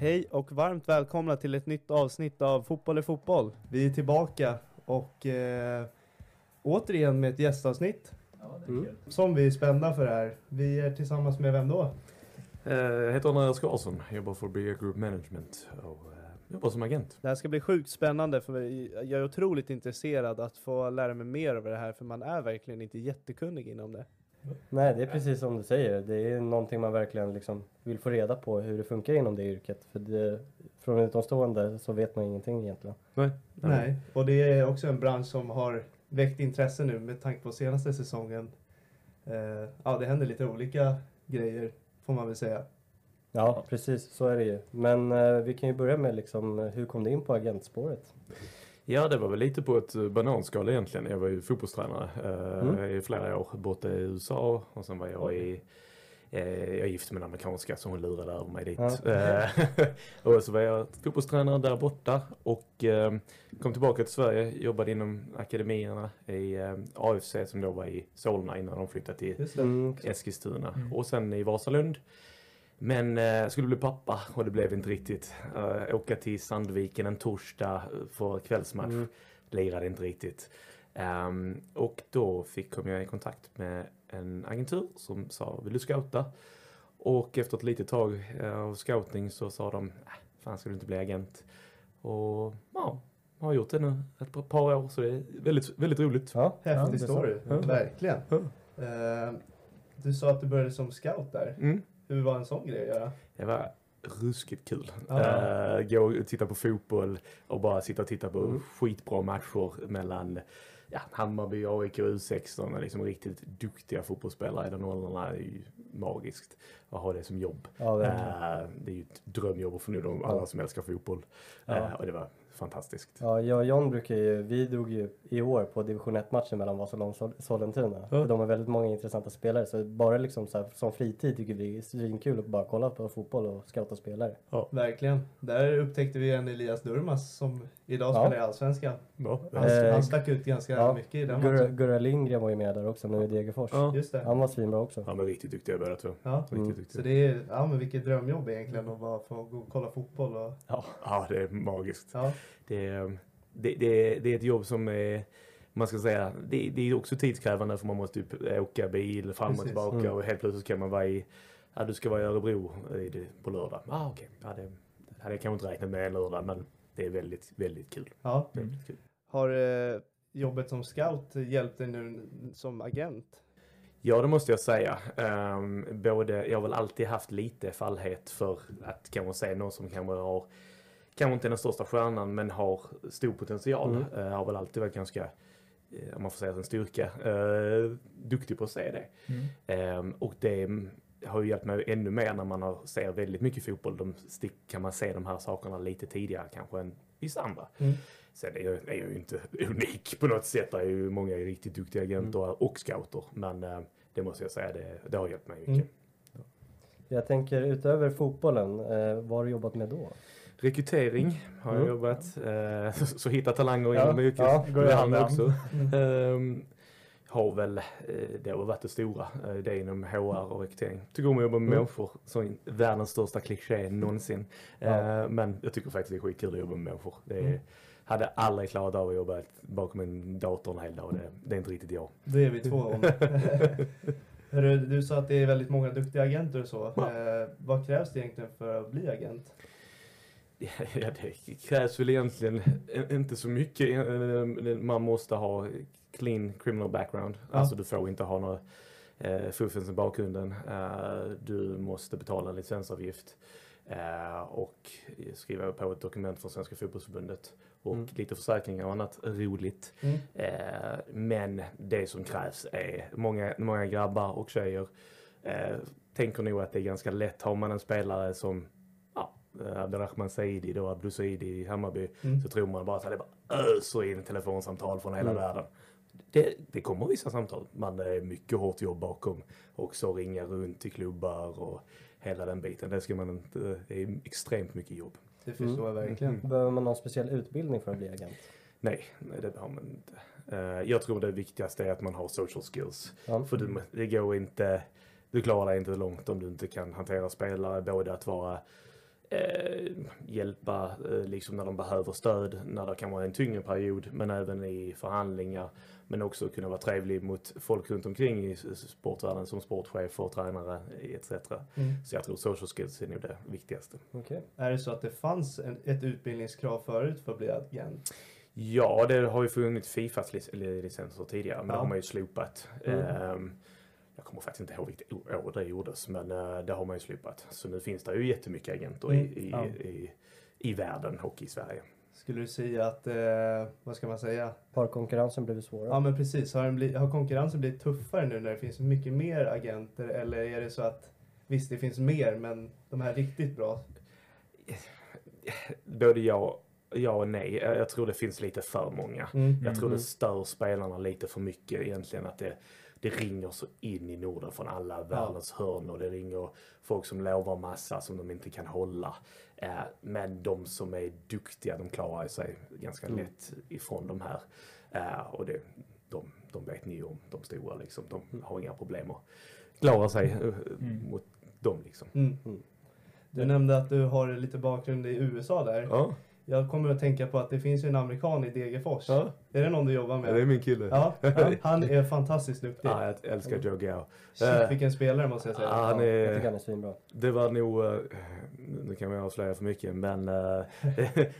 Hej och varmt välkomna till ett nytt avsnitt av Fotboll är fotboll. Vi är tillbaka och eh, återigen med ett gästavsnitt. Mm. Som vi är spända för här. Vi är tillsammans med vem då? Eh, Jag heter Andreas Karlsson, jobbar för BA Group Management och eh, jobbar som agent. Det här ska bli sjukt spännande för jag är otroligt intresserad att få lära mig mer över det här för man är verkligen inte jättekunnig inom det. Nej, det är precis som du säger. Det är någonting man verkligen liksom vill få reda på hur det funkar inom det yrket. För det, från utomstående så vet man ingenting egentligen. Nej. Nej, och det är också en bransch som har väckt intresse nu med tanke på senaste säsongen. Eh, ja, det händer lite olika grejer får man väl säga. Ja, precis så är det ju. Men eh, vi kan ju börja med liksom, eh, hur kom du in på agentspåret? Ja, det var väl lite på ett eh, bananskal egentligen. Jag var ju fotbollstränare eh, Mm. i flera år borta i USA och sen var jag i eh, jag är gift med en amerikanska så hon lurade över mig dit. Ja. Och så var jag fotbollstränare där borta och kom tillbaka till Sverige, jobbade inom akademierna i AFC som då var i Solna innan de flyttade till. Mm, Eskilstuna och sen i Vasalund. Men eh, skulle bli pappa och det blev inte riktigt. Eh, åka till Sandviken en torsdag för kvällsmatch. Mm. Lirade inte riktigt. Ehm, och då fick, kom jag i kontakt med en agentur som sa, vill du scouta? Och efter ett litet tag eh, av scouting så sa de, äh, fan ska du inte bli agent? Och ja, har gjort det nu ett par- år så det är väldigt, väldigt roligt. Ja, ja, Häftig så. story, Ja. verkligen. Ja. Eh, du sa att du började som scout där. Mm. Hur var en sån grej att göra? Det var ruskigt kul. Ja. Eh, gå och titta på fotboll och bara sitta och titta på Mm. skitbra matcher mellan ja, Hammarby, AIK och U16. Liksom riktigt duktiga fotbollsspelare i den åldrarna. Det är ju magiskt att ha det som jobb. Ja, verkligen. Eh, det är ju ett drömjobb få nu de alla som älskar fotboll. Ja. Eh, och det var fantastiskt. Ja, jag och John brukar ju, vi drog ju i år på division 1-matchen mellan Vasalund och Sol- Sollentuna. Ja. För de har väldigt många intressanta spelare. Så bara liksom så här, som fritid tycker vi det är svinkul att bara kolla på fotboll och scouta spelare. Verkligen. Där upptäckte vi en Elias Durmas som idag Ja. spelar i Allsvenskan. Ja. Han, Eh, han stack ut ganska ja. mycket i den Gurra, matchen. Gurra Lindgren var ju med där också nu i Degerfors. Ja. Just det. Han var svinbra också. Han var riktigt duktiga båda två. Ja. Riktigt Mm. duktiga. Så det är, ja men vilket drömjobb egentligen att bara få gå och kolla fotboll och, Ja, ja, det är magiskt. ja. Det, det, det, det är ett jobb som är, man ska säga, det, det är också tidskrävande för man måste åka bil fram och tillbaka Mm. och helt plötsligt kan man vara i, ja du ska vara i Örebro det- på lördag. Ah, okej, ja, det hade jag kanske inte räknat med en lördag men det är väldigt, väldigt kul. ja. Väldigt kul. Har eh, jobbet som scout hjälpt dig nu som agent? Ja, det måste jag säga. Ehm, både, jag har väl alltid haft lite fallhet för att kanske se någon som kanske har, kanske inte den största stjärnan, men har stor potential. Mm. Eh, har väl alltid varit ganska, eh, om man får säga en styrka, eh, duktig på att se det. Ehm, och det har ju hjälpt mig ännu mer när man har, ser väldigt mycket fotboll. De stick, kan man se de här sakerna lite tidigare kanske än vissa andra. Mm. Sen är jag, är jag ju inte unik på något sätt. Det är ju många riktigt duktiga agenter och scouter. Men det måste jag säga, det, det har hjälpt mig mycket. Mm. Jag tänker utöver fotbollen, eh, vad har du jobbat med då? Rekrytering har jag Mm. jobbat. Eh, så, så hitta talanger Ja, inom yrket. ja, går hand. också. Ehm, har väl, eh, det har varit det stora. Eh, det inom HR och rekrytering. Tycker om att jobba med Mm. människor. Som världens största kliché någonsin. Ja. Men jag tycker faktiskt det är skitkul att jobba med människor. Det är, Mm. hade aldrig klarat av att jobba bakom en dator en hel dag. Det, det är inte riktigt jag. Det är vi två om. Du sa att det är väldigt många duktiga agenter och så. Ja. Vad krävs det egentligen för att bli agent? Ja, det krävs väl egentligen inte så mycket. Eh, Man måste ha clean criminal background. Ja. Alltså du får inte ha några eh, fuffens i bakgrunden. Eh, du måste betala en licensavgift. Eh, och skriva på ett dokument från Svenska fotbollsförbundet. Och Mm. lite försäkringar och annat roligt. Mm. Eh, men det som krävs är många, många grabbar och tjejer eh, tänker nog att det är ganska lätt. Har man en spelare som eh, Abdelrahman Saidi, då Abdou Saidi i Hammarby, Mm. så tror man bara att är bara öser in telefonsamtal från hela Mm. världen. Det, det kommer vissa samtal, men det är mycket hårt jobb bakom. Också ringa runt till klubbar och hela den biten. Det ska man inte, det är extremt mycket jobb. Det förstår jag verkligen. Mm. Behöver man någon speciell utbildning för att bli agent? Nej, nej det har man inte. Eh, jag tror det viktigaste är att man har social skills. Ja. För du, det går inte, du klarar dig inte långt om du inte kan hantera spelare. Både att vara, eh, hjälpa eh, liksom när de behöver stöd, när det kan vara en tyngre period, men även i förhandlingar. Men också kunna vara trevlig mot folk runt omkring i sportvärlden som sportchefer, tränare etc. Mm. Så jag tror social skills är nog det viktigaste. Okej. Är det så att det fanns en, ett utbildningskrav förut för att bli agent? Ja, det har ju funnits Fifas licenser tidigare, men Ja. det har man ju slopat. Mm. Ehm, jag kommer faktiskt inte ihåg vilket år det gjordes, men eh, det har man ju slopat. Så nu finns det ju jättemycket agenter Mm. i, i, Ja. i, i världen och i Sverige. Skulle du säga att, eh, vad ska man säga? Har konkurrensen blivit svårare? Ja men precis, har, den bli, har konkurrensen blivit tuffare nu när det finns mycket mer agenter? Eller är det så att, visst det finns mer, men de här riktigt bra? Både ja, ja och nej. Jag jag tror det finns lite för många. Mm. Jag tror Mhm. det stör spelarna lite för mycket egentligen att det, det ringer så in i Norden från alla världens hörn och det ringer folk som lovar massa som de inte kan hålla. Eh, men de som är duktiga de klarar sig ganska Mm. lätt ifrån de här. Eh, och det, de, de vet ni om, de stora liksom. De Mm. har inga problem att klara sig eh, mot dem liksom. Mm. Mm. Du nämnde att du har lite bakgrund i USA där. Ja, Jag kommer att tänka på att det finns ju en amerikan i Degerfors. ja. Är det någon du jobbar med? det är min kille. Ja, ja, han är fantastiskt duktig. Ja, jag älskar Joe Gao. Shit vilken spelare måste jag säga. Ja, han Jag tycker är, han är svinbra. det var nog, eh, nu kan jag avslöja för mycket, men eh,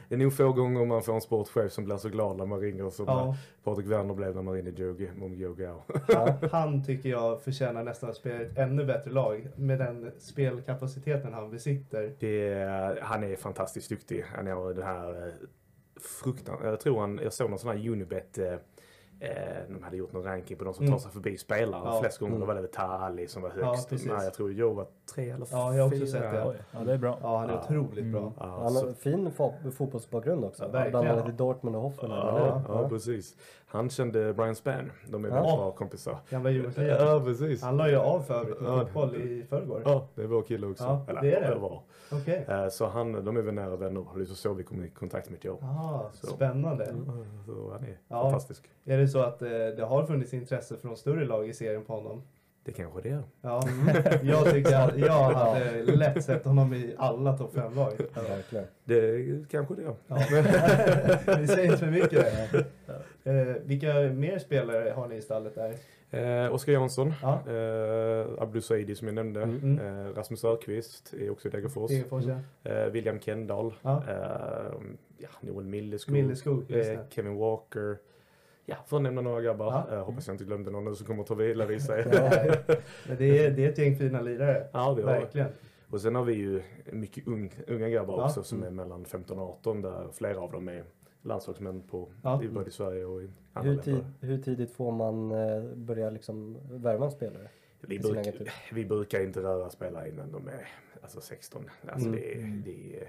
det är nog få gånger man får en sportchef som blir så glad när man ringer som Ja, Patrik Werner blev när man ringde Joe, om Joe Gao. han, han tycker jag förtjänar nästan att spela ett ännu bättre lag med den spelkapaciteten han besitter. Det, är- han är fantastiskt duktig. Han har den här eh, fruktan... Jag tror han, jag såg någon sån här Unibet eh, eh, de hade gjort någon ranking på de som Mm. tar sig förbi spelare. Ja. Flest gånger Mm. var det väl Taha Ali som var Ja, högst. precis. Nej, jag tror Joe var tre eller Ja, jag har också fyra. sett det. Oj, ja, det är bra. Ja, han är Ja. otroligt Mm. bra. Ja, Han så- har fin fo- fotbollsbakgrund också. Ja, verkligen. Bland annat i Dortmund och Hoffenheim. Ja, ja, precis. Han kände Brian Spann. De är Ja. bra kompisar. Gamla Jugoslavien. Ja, precis. Han la ju av för fotboll i förrgår. Ja, det är vår kille också. Ja, Eller, det är det. var. Okej. Eh, Så han, de är väl nära vänner. Det är så så vi kom i kontakt med Joe. Ah, Så. spännande. Så han är Ja. fantastisk. Är det så att eh, det har funnits intresse från större lag i serien på honom? Det kanske det är. Ja, jag tycker att jag hade lätt sett honom i alla topp 5-lag. Ja. Det kanske det är. Ja, säger inte för mycket. Eh, vilka mer spelare har ni i stallet där? Eh, Oskar Jansson, Ja. eh, Abdou Saidi som jag nämnde, Mm. eh, Rasmus Öqvist är också i Degerfors, ja. eh, William Kendall, Ja. eh, ja, Noel Milleskog, Milleskog, eh. Kevin Walker. Ja, för att nämna några grabbar. Ja. Eh, hoppas jag inte glömde någon nu som kommer att ta vila vid sig. Ja. Men det är, det är ett gäng fina lirare. Ja, det. Verkligen. Och sen har vi ju mycket ung, unga grabbar Ja. också som är mellan 15 och 18 där flera av dem är landslagsmän på, Ja. i både i Sverige och i andra Hur, länder. tid, hur tidigt får man eh, börja liksom värva en spelare? Vi, bruk, vi brukar inte röra spelare innan de är alltså 16. Alltså Mm. det, det, är-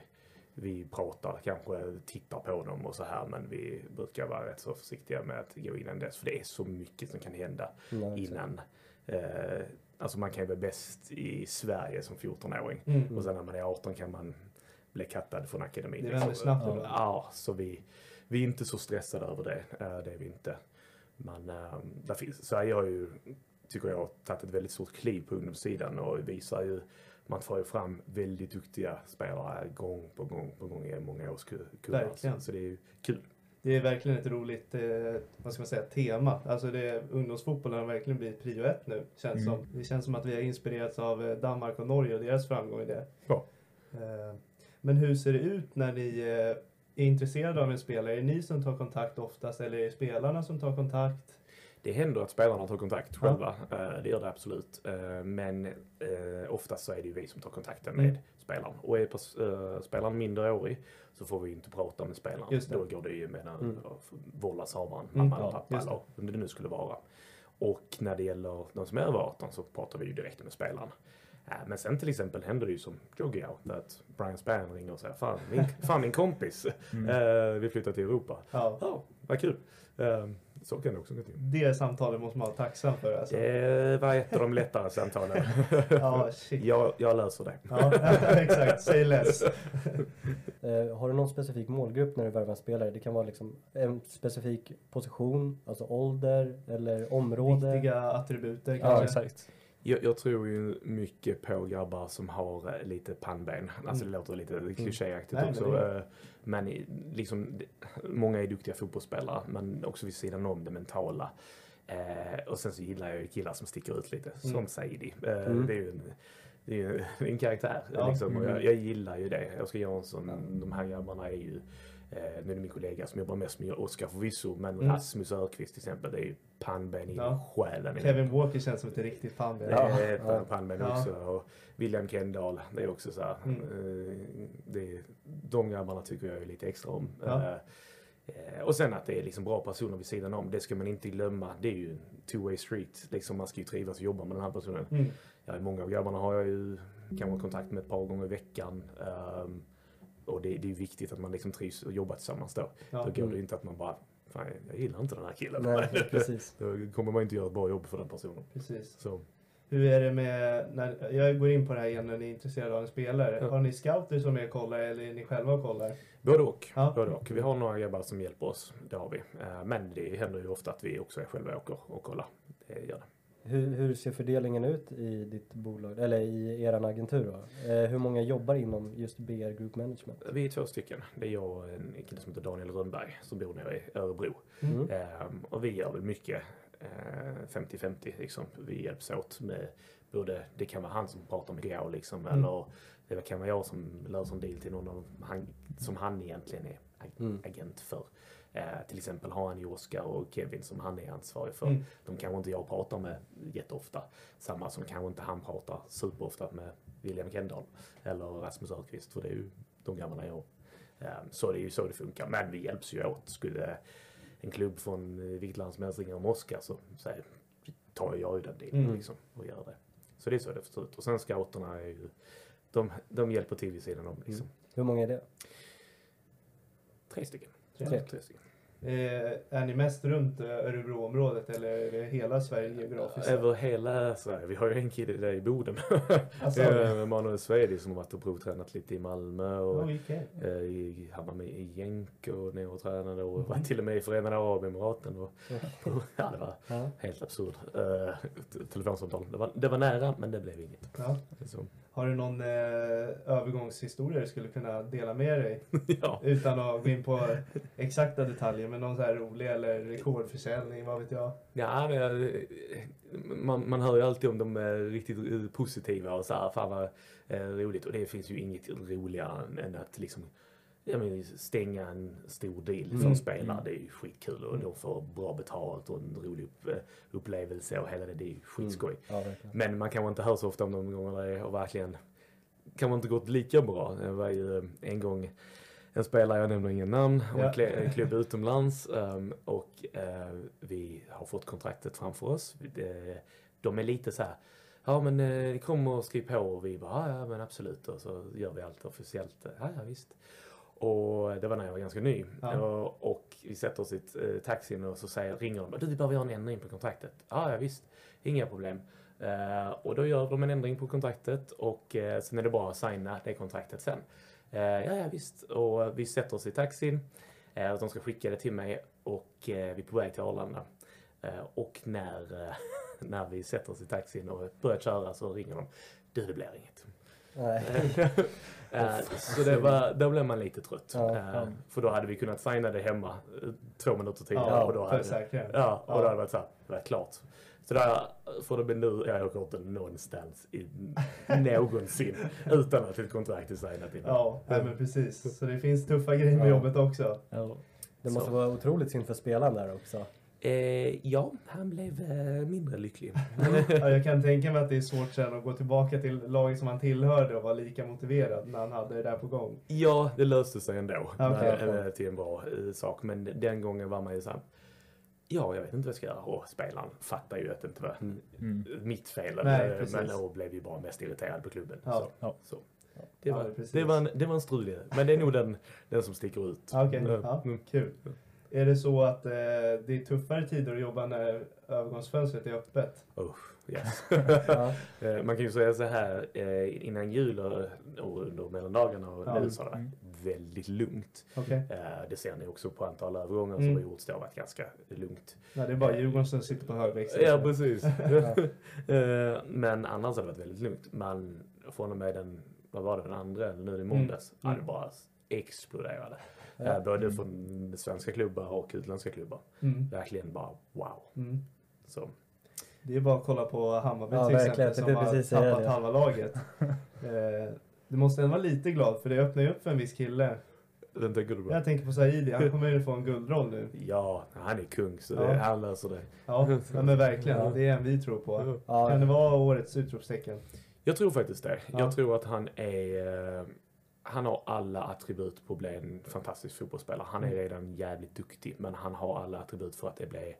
vi pratar, kanske tittar på dem och så här, men vi brukar vara rätt så försiktiga med att gå innan dess. För det är så mycket som kan hända Ja, innan. Eh, alltså man kan ju vara bäst i Sverige som 14-åring. Mm. Och sen när man är 18 kan man bli kattad från akademin. Det vänder snabbt ibland. Ja, så vi, vi är inte så stressade över det. Eh, Det är vi inte. Men eh, där finns, Sverige har ju, tycker jag, tagit ett väldigt stort kliv på ungdomssidan och visar ju, man får ju fram väldigt duktiga spelare gång på gång på gång i många års ku- kullar. Verkligen. Så, så det är ju kul. Det är verkligen ett roligt, eh, vad ska man säga, tema. Alltså det, ungdomsfotbollen har verkligen blivit prio ett nu. Känns Mm. som. Det känns som att vi har inspirerats av eh, Danmark och Norge och deras framgång i det. Ja. Eh, men hur ser det ut när ni eh, är intresserade av en spelare? Är det ni som tar kontakt oftast eller är det spelarna som tar kontakt? Det händer att spelarna tar kontakt själva. Eh, Det gör det absolut. Eh, Men eh, oftast så är det ju vi som tar kontakten Mm. med spelaren. Och är spelaren minderårig så får vi inte prata med spelaren. Då går det ju med Mm. vårdnadshavaren, Mm. mamma eller pappa eller vem det nu skulle vara. Och när det gäller de som är över 18 så pratar vi ju direkt med spelaren. Men sen till exempel händer det ju som Joggio, att Brian Spann ringer och säger Fan, min, fan min kompis, eh, vi flyttar till Europa. Ja. Ja, vad kul. Så kan det också gå till. Det samtalet måste man vara tacksam för. Alltså. Det var ett av de lättare samtalen. Ja, shit. jag, jag löser det. Ja, exakt. Say less. Eh, har du någon specifik målgrupp när du värvar spelare? Det kan vara liksom en specifik position, alltså ålder eller område. Viktiga attributer Ja, kanske. exakt. Jag, jag tror ju mycket på grabbar som har eh, lite pannben. Alltså det låter lite klichéaktigt Nej, men också. eh, Men liksom, många är duktiga fotbollsspelare, men också vid sidan om det mentala. Eh, och sen så gillar jag ju killar som sticker ut lite, som Mm. Saidi. Eh, Mm. Det är ju en, det är ju en karaktär. Ja. Liksom, och jag, Mm. jag gillar ju det. Oskar Jansson, de här grabbarna är ju Eh, nu är det min kollega som jobbar mest med Oskar förvisso, men Mm. Rasmus Ökvist till exempel, det är ju pannben i Ja. själen. Kevin Walker känns som ett riktigt fan. Det Ja. är ett Ja. pannben Ja. också. Och William Kendall, det är också så här. Mm. eh, Det, de grabbarna tycker jag är lite extra om. Ja. Eh, eh, Och sen att det är liksom bra personer vid sidan om. Det ska man inte glömma. Det är ju en two-way street. Liksom man ska ju trivas och jobba med den här personen. Mm. Ja, många av grabbarna har jag ju kanske kontakt med ett par gånger i veckan. Ehm, och det, det är viktigt att man liksom trivs och jobbar tillsammans då. Ja. Då går det Mm. ju inte att man bara, fan jag gillar inte den här killen. Nej, precis. då kommer man inte göra ett bra jobb för den personen. Precis. Så. Hur är det med, när, jag går in på det här igen när ni är intresserade av en spelare. Ja. Har ni scouter som är och kollar eller är ni själva och kollar? Både och. Ja. Både och. Vi har några grabbar som hjälper oss. Det har vi. Eh, Men det händer ju ofta att vi också är själva åker och kollar. Det gör det. Hur, hur ser fördelningen ut i ditt bolag, eller i er agentur då? Eh, hur många jobbar inom just BR Group Management? Vi är två stycken. Det är jag och en kille som heter Daniel Rönnberg som bor nere i Örebro. Mm. Ehm, och vi gör väl mycket eh, 50-50 liksom. Vi hjälps åt med både, det kan vara han som pratar med Gao liksom, Mm. eller det kan vara jag som löser en deal till någon han, som han egentligen är Mm. agent för. Eh, till exempel har han ju Oskar och Kevin som han är ansvarig för. Mm. De kanske inte jag pratar med jätteofta. Samma som kanske inte han pratar superofta med William Kendall eller Rasmus Öqvist för det är ju de grabbarna jag Ehm, Så det är ju så det funkar. Men vi hjälps ju åt. Skulle en klubb från eh, vilket land som helst ringa om Oskar så, så här, tar jag ju den delen Mm. liksom, och gör det. Så det är så det ser ut. Och sen scouterna är ju, de, de hjälper till vid sidan om liksom. Hur många är det? Tre stycken. Eh, är ni mest runt Örebroområdet eller är det hela Sverige geografiskt? Över hela Sverige. Vi har ju en kille där i Boden. Alltså, Eh, Manuel Svedi som har varit och provtränat lite i Malmö och oh, okej. eh, i, han var med i Genk och ner och tränade och var till och med i Förenade Arabemiraten. Och, ja, det var helt absurd. Eh, telefonsamtal. Det var, det var nära men det blev inget. Ja. Så, Har du någon eh, övergångshistoria du skulle kunna dela med dig? ja. Utan att gå in på exakta detaljer, men någon så här rolig eller rekordförsäljning, vad vet jag? Ja, men, eh, man, man hör ju alltid om de är riktigt eh, positiva och så här, fan vad eh, roligt. Och det finns ju inget roligare än att liksom jag menar, stänga en stor deal för Mm. spelare. Det är ju skitkul och de får bra betalt och en rolig upp, eh, upplevelse och hela det. Det är ju skitskoj. Ja, verkligen. Men man kanske inte hör så ofta om de gångerna det har verkligen kan inte gått lika bra. Det var ju eh, en gång en spelare, jag nämner ingen namn, och Ja. en, en klubb utomlands ehm, och eh, vi har fått kontraktet framför oss. De är lite så här ja men eh, kom och skriv på och vi bara, ja, ja men absolut och så gör vi allt officiellt. Ja, ja visst. Och det var när jag var ganska ny. Ja. Och, och vi sätter oss i eh, taxin och så säger, ringer de, du vi behöver göra en ändring på kontraktet. Ja, ja visst, inga problem. Eh, och då gör de en ändring på kontraktet och eh, sen är det bara att signa det kontraktet sen. Eh, ja, ja visst. Och vi sätter oss i taxin. Och de ska skicka det till mig och vi är på väg till Arlanda. Och när, när vi sätter oss i taxin och börjar köra så ringer de. Du, det blir inget. Eh, så det var, då blev man lite trött. Ja, Eh, ja. För då hade vi kunnat signa det hemma eh, två minuter tidigare. Ja, och då hade, ja, och Ja. då hade det varit så här, det var klart. Så där får det bli nu, jag åker inte någonstans i, någonsin utan att ett kontrakt är signat innan. Ja, nej, men precis. Så det finns tuffa grejer med Ja. jobbet också. Ja. Det måste Så. vara otroligt synd för spelaren där också. Eh, ja, han blev eh, mindre lycklig. Ja, jag kan tänka mig att det är svårt sen att gå tillbaka till laget som han tillhörde och vara lika motiverad när han hade det där på gång. Ja, det löste sig ändå Okej. eh, till en bra eh, sak. Men den gången var man ju såhär, ja, jag vet inte vad jag ska göra. Och spelaren fattar ju att det inte var mitt fel. Nej, Eh, precis. men och blev ju bara mest irriterad på klubben. Ja. Så, Ja. så. Det, var, det, var en, det var en strulig, men det är nog den, den som sticker ut. Okej, Mm. ja, Mm. kul. Är det så att eh, det är tuffare tider att jobba när övergångsfönstret är öppet? Oh, yes. Ja. Eh, Man kan ju säga så här, eh, innan jul och under mellandagarna och Ja. nu så har det varit väldigt lugnt. Okej. Eh, Det ser ni också på antal övergångar Mm. som har gjorts. Det har varit ganska lugnt. Nej, det är bara Djurgården som sitter på hög växel. Ja, precis. Eh, Men annars har det varit väldigt lugnt. Man, från och med den, vad var det, den andra, eller nu i måndags, Mm. ja, det bara exploderade. Eh, Både från svenska klubbar och utländska klubbar. Mm. Verkligen bara wow. Mm. Så. Det är bara att kolla på Hammarby Ja, till verkligen. exempel Jag som har precis säga tappat det. halva laget. eh, du måste ändå vara lite glad för det öppnar ju upp för en viss kille. Den tänker du på? Jag tänker på Saidi, han kommer ju få en guldroll nu. Ja, han är kung så Ja. det, han löser det. Ja, ja men verkligen. Ja. Det är en vi tror på. Ja. Kan det vara årets utropstecken? Jag tror faktiskt det. Ja. Jag tror att han är... eh, Han har alla attribut på att bli en fantastisk fotbollsspelare. Han Mm. är redan jävligt duktig, men han har alla attribut för att det blir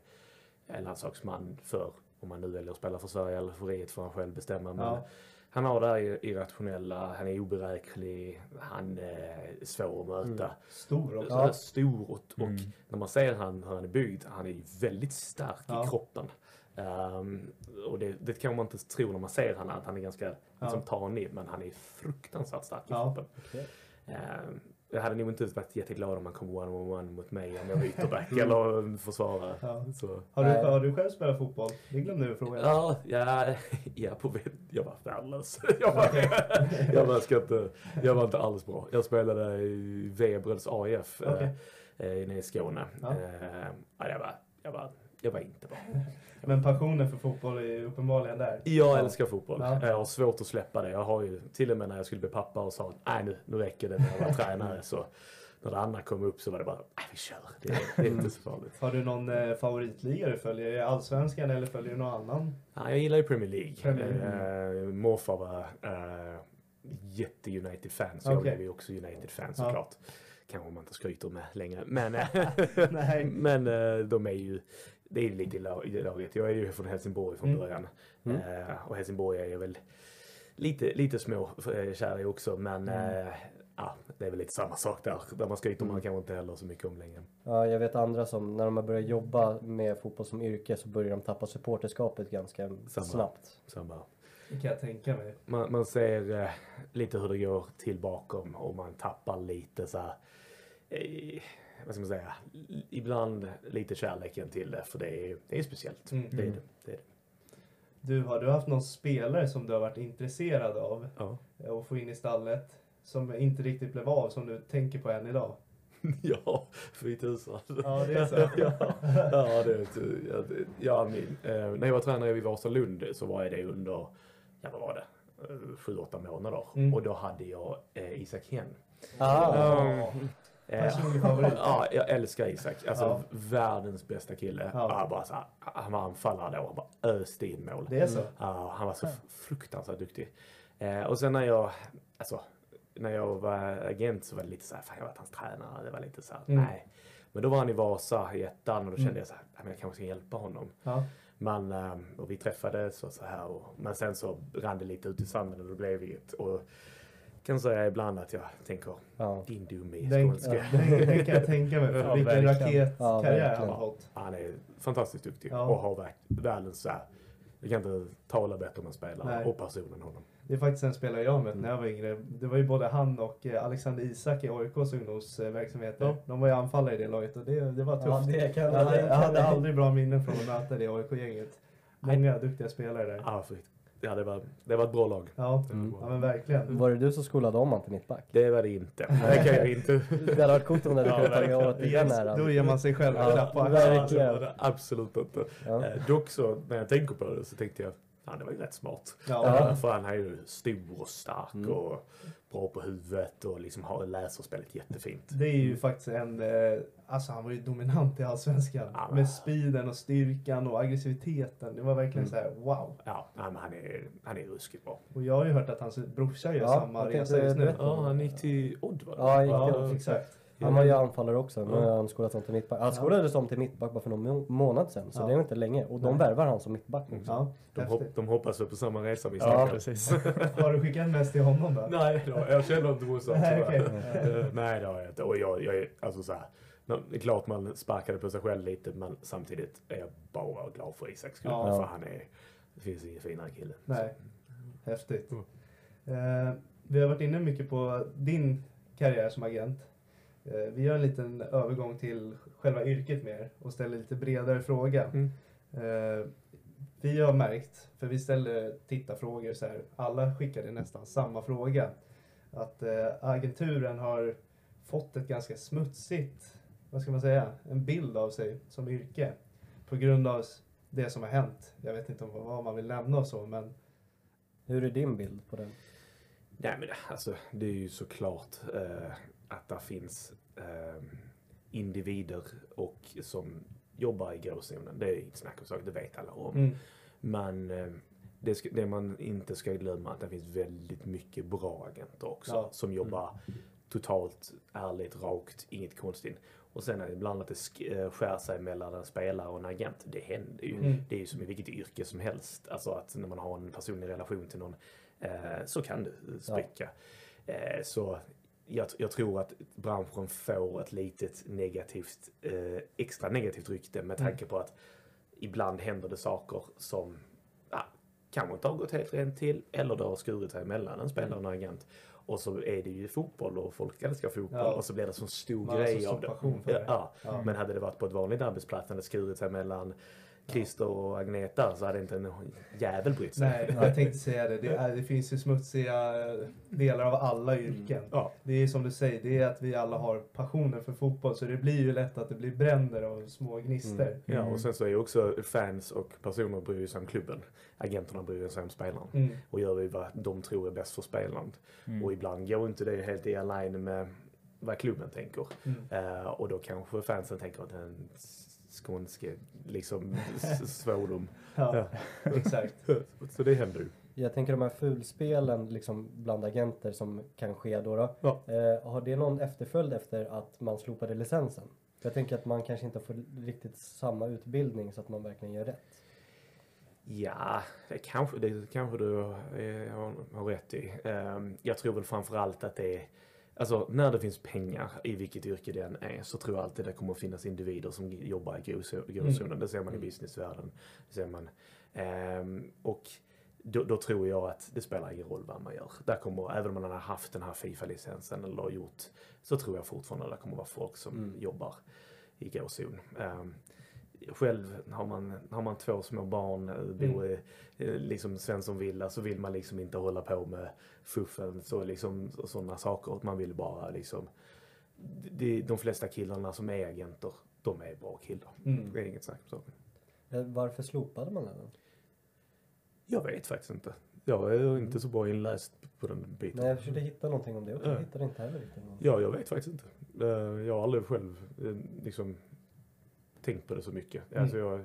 en landslagsman för, om man nu väljer att spela för Sverige eller för riket får han själv bestämma. Men Ja. Han har det här irrationella, han är oberäknelig, han är svår att möta. Stor också. Ja. Stor och, och när man ser han, hur han är byggd, han är väldigt stark Ja. i kroppen. Ehm, och det, det kan man inte tro när man ser honom, att han är ganska liksom, tanig, men han är fruktansvärt stark i Ja. kroppen. Ehm, jag hade nog inte varit jätteglad om han kom one-on-one mot mig om jag var ytterback eller försvarare. Ja. Så. Har, du, Nej. har du själv spelat fotboll? Det glömde du fråga. Ja, ja, ja på, jag var värdelös. Jag var, jag, var, ska inte, jag var inte alls bra. Jag spelade i Vebreds AIF Okej. eh, inne i Skåne. Ja. Eh, ja, jag, var, jag, var, jag var inte bra. Men passionen för fotboll är uppenbarligen där. Jag älskar fotboll. Ja. Jag har svårt att släppa det. Jag har ju till och med när jag skulle bli pappa och sa nej nu, nu räcker det när jag var tränare så när det andra kom upp så var det bara nej vi kör. Det, det är inte så farligt. Har du någon eh, favoritliga du följer? Är det Allsvenskan eller följer du någon annan? Ja, jag gillar ju Premier League. Premier League. Eh, morfar var eh, jätte-United-fan, så jag Okej. blev ju också United-fan Ja. såklart. Kanske man inte skryter med längre. Men, eh, men eh, de är ju, det är lite i lag- i laget. Jag är ju från Helsingborg från Mm. början. Eh, och Helsingborg är ju väl lite, lite små eh, kär i också. Men Mm. eh, ja, det är väl lite samma sak där. Där man skryter man kanske inte heller så mycket om längre. Ja, jag vet andra som när de har börjat jobba med fotboll som yrke så börjar de tappa supporterskapet ganska Samma. snabbt. Så bara, Det kan jag tänka mig. man, man ser eh, lite hur det går till bakom och man tappar lite så här, eh, vad ska man säga, ibland lite kärleken till det för det är, det är speciellt. Mm. Det är det. det, är det. Du, har du haft någon spelare som du har varit intresserad av Ja. eh, att få in i stallet? Som inte riktigt blev av, som du tänker på än idag? ja, fy tusan. Ja, det är så. ja, ja, det ja, det, ja min, eh, när jag var tränare vid Vasalund så var jag det under, ja vad var det, Eh, sju, åtta månader. Mm. Och då hade jag eh, Isak Hen. Ah, Eh, Personlig favorit. Ja, jag älskar Isak. Alltså Ja. världens bästa kille. Ja. Bara så här, han var anfallare då. Han bara öste in mål. Det är så? Ja, han var så fruktansvärt duktig. Eh, och sen när jag, alltså, när jag var agent så var det lite så här, fan jag varit hans tränare. Det var lite så här, Mm. nej. Men då var han i Vasa i ettan och då kände jag så här, "Nej, men jag kanske ska hjälpa honom. Ja. man, eh, och vi träffades och så här. Och, men sen så rann det lite ut i sanden och det blev inget. Och kan säga ibland att jag tänker, Ja. din dumme ja, den, den kan jag tänka mig. För Ja, vilken verkligen. raketkarriär Ja, han har fått. Han är fantastiskt duktig Ja. och har världens så här, jag kan inte tala bättre om en spelare Nej. och person än honom. Det är faktiskt en spelare jag mött när jag var yngre. Det var ju både han och eh, Alexander Isak i AIKs ungdomsverksamheter. Ja. De var ju anfallare i det laget och det, det var tufft. Ja, det kan jag, hade, jag hade aldrig bra minnen från att möta det AIK-gänget. Många duktiga spelare där. Ja, för, ja det, var, det var ett bra lag. Ja, bra. ja men verkligen. Var det du som skolade om han till mittback? Det var det inte. Det kan jag inte. Det hade varit coolt om du hade kunnat tagit åt den ger- äran. Då ger man sig själv en Ja, klapp på verkligen. absolut inte. Ja. Eh, dock så, när jag tänker på det så tänkte jag, ja det var ju rätt smart. Ja. För han är ju stor och stark Mm. och bra på huvudet och liksom har, läser spelet jättefint. Det är ju faktiskt en... Eh, alltså han var ju dominant i Allsvenskan. Ja, men- Med speeden och styrkan och aggressiviteten. Det var verkligen Mm. så här: wow. Ja, men han är, han är ruskigt bra. Och jag har ju hört att hans brorsa gör Ja, samma resa just nu. Ja, han gick till Odd va? Ja, gick Ja, till- exakt. Han var ju anfallare också. Nu Ja. har han skolats om till mittback. Han skolades om till mittback bara för någon må- månad sedan. Så Ja. det är inte länge. Och de Nej. värvar han som mittback nu. Ja, De, hopp, de hoppas väl på samma resa vi Ja, snackar. precis. Har du skickat mest till honom då? Nej, då, jag känner inte morsan Nej, tyvärr. okej. Eh, Nej, det har jag inte. Och jag, jag är alltså så här. Det är klart man sparkade på sig själv lite men samtidigt är jag bara glad för Isaks skull. Ja. För han är, det finns ingen finare kille. Nej. Häftigt. Mm. Eh, vi har varit inne mycket på din karriär som agent. Eh, vi gör en liten övergång till själva yrket mer och ställer lite bredare fråga. Mm. Eh, vi har märkt, för vi ställer tittarfrågor så här, alla skickade nästan samma fråga. Att eh, agenturen har fått ett ganska smutsigt, vad ska man säga, en bild av sig som yrke. På grund av det som har hänt. Jag vet inte om vad man vill nämna och så, men Hur är din bild på den? Nej men det- alltså det är ju såklart eh, att det finns eh, individer och som jobbar i gråzonen. Det är inget snack om saker, det vet alla om. mm, Men eh, det, ska, det man inte ska glömma är att det finns väldigt mycket bra agenter också Ja. som jobbar totalt ärligt, rakt, inget konstigt. Och sen ibland att det eh, skär sig mellan en spelare och en agent. Det händer ju. Mm. Det är ju som i vilket yrke som helst. Alltså att när man har en personlig relation till någon eh, så kan det spricka. Eh, så jag, jag tror att branschen får ett litet negativt, eh, extra negativt rykte med tanke på att ibland händer det saker som ja, kanske inte har gått helt rent till eller det har skurit sig mellan en spelare och en agent. Och så är det ju fotboll och folk älskar fotboll Ja. och så blir det så stor Man så grej stor av det. Ja. Ja. Men hade det varit på ett vanligt arbetsplats när det skurit sig mellan Christer och Agneta så hade inte en jävel brytt sig. nej, jag tänkte säga det. Det, är, det finns ju smutsiga delar av alla yrken. Ja. Det är som du säger, det är att vi alla har passionen för fotboll så det blir ju lätt att det blir bränder och små gnistor. Ja, och sen så är ju också fans och personer bryr sig om klubben. Agenterna bryr sig om spelaren. Mm. Och gör ju vad de tror är bäst för spelaren. Och ibland går inte det helt i align med vad klubben tänker. Mm. Eh, och då kanske fansen tänker att den skånske liksom svordom. Ja, exakt. Så det händer ju. Jag tänker de här fulspelen liksom bland agenter som kan ske då. då. Ja. Eh, har det någon efterföljd efter att man slopade licensen? Jag tänker att man kanske inte får riktigt samma utbildning så att man verkligen gör rätt. Ja, det kanske, det kanske du eh, har, har rätt i. Ehm, jag tror väl framförallt att det är Alltså när det finns pengar i vilket yrke det än är så tror jag alltid det kommer att finnas individer som jobbar i gråzo- gråzonen. Det ser man i businessvärlden. Det ser man. Ehm, och då, då tror jag att det spelar ingen roll vad man gör. Där kommer, även om man har haft den här Fifa-licensen eller gjort, så tror jag fortfarande att det kommer att vara folk som jobbar i gråzon. Ehm, själv har man, har man två små barn, eh, bor i eh, liksom Svenssonvilla så vill man liksom inte hålla på med fuffen så liksom och sådana saker. Man vill bara liksom de, de flesta killarna som är agenter, de är bra killar. Mm. Det är inget snack om saken. Eh, Varför slopade man den? Jag vet faktiskt inte. Jag är inte så bra inläst på den biten. Nej, jag försökte hitta någonting om det också. Jag Ja. hittade inte heller riktigt. Ja, jag vet faktiskt inte. Eh, Jag har aldrig själv eh, liksom tänkt på det så mycket. Mm. Alltså jag,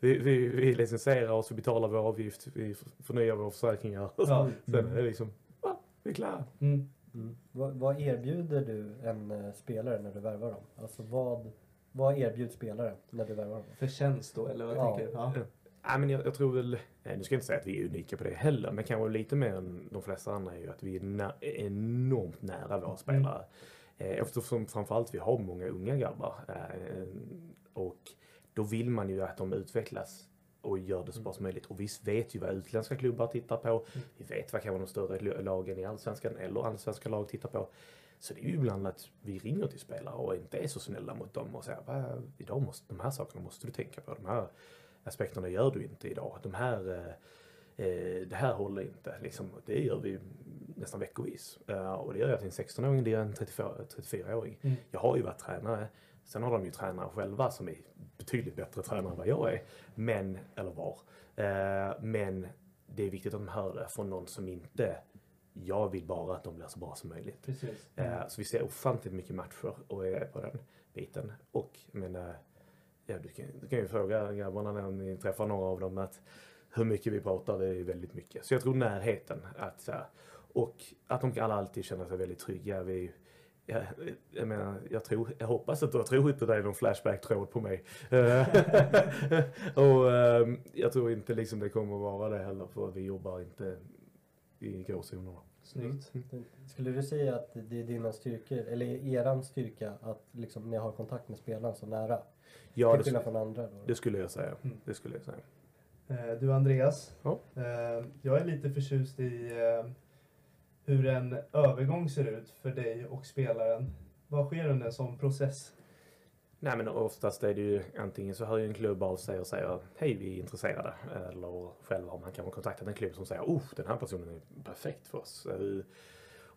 vi, vi, vi licensierar oss, vi betalar vår avgift, vi förnyar våra försäkringar. Ja. Sen är det liksom, ja, vi är klara. Mm. Mm. Vad, vad erbjuder du en eh, spelare när du värvar dem? Alltså vad, vad erbjuds spelare när du värvar dem? Förtjänst då, eller vad Ja. tänker du? Ja. Ja, men jag, jag tror väl, eh, nu ska jag inte säga att vi är unika på det heller, men kanske lite mer än de flesta andra är ju att vi är nä- enormt nära våra spelare. Eh, Eftersom framförallt vi har många unga grabbar. Och då vill man ju att de utvecklas och gör det så bra som möjligt. Och vi vet ju vad utländska klubbar tittar på. Vi vet vad kanske de större lagen i allsvenskan eller allsvenska lag tittar på. Så det är ju ibland att vi ringer till spelare och inte är så snälla mot dem och säger "Va, idag måste, de här sakerna måste du tänka på. De här aspekterna gör du inte idag. De här, eh, eh, det här håller inte. Liksom, det gör vi nästan veckovis. Eh, och det gör jag till en 16-åring, det är en 34 34-åring. Mm. Jag har ju varit tränare. Sen har de ju tränare själva som är betydligt bättre tränare än vad jag är. Men, eller var. Eh, men det är viktigt att de hör det från någon som inte jag vill bara att de blir så bra som möjligt. Precis. Eh, så vi ser ofantligt mycket matcher och är på den biten. Och men, eh, ja, du, kan, du kan ju fråga grabbarna när ni träffar några av dem att hur mycket vi pratar, det är väldigt mycket. Så jag tror närheten. Att, och att de alla alltid känner sig väldigt trygga. Vi, jag, jag menar, jag, tror, jag hoppas att du tror inte det är någon flashback-tråd på mig. Eh, och ehm, jag tror inte liksom det kommer att vara det heller för vi jobbar inte i gråzonerna. Snyggt. Skulle du säga att det är dina styrkor, eller eran styrka, att liksom ni har kontakt med spelaren så nära? Ja, det, skulle, från andra då? det skulle jag säga. Mm. Det skulle jag säga. Eh, Du Andreas, Ja. eh, jag är lite förtjust i hur en övergång ser ut för dig och spelaren. Vad sker under en sån process? Nej men oftast är det ju antingen så hör ju en klubb av sig och säger hej vi är intresserade. Eller själv har man kanske kontaktat en klubb som säger oh den här personen är perfekt för oss. Eh,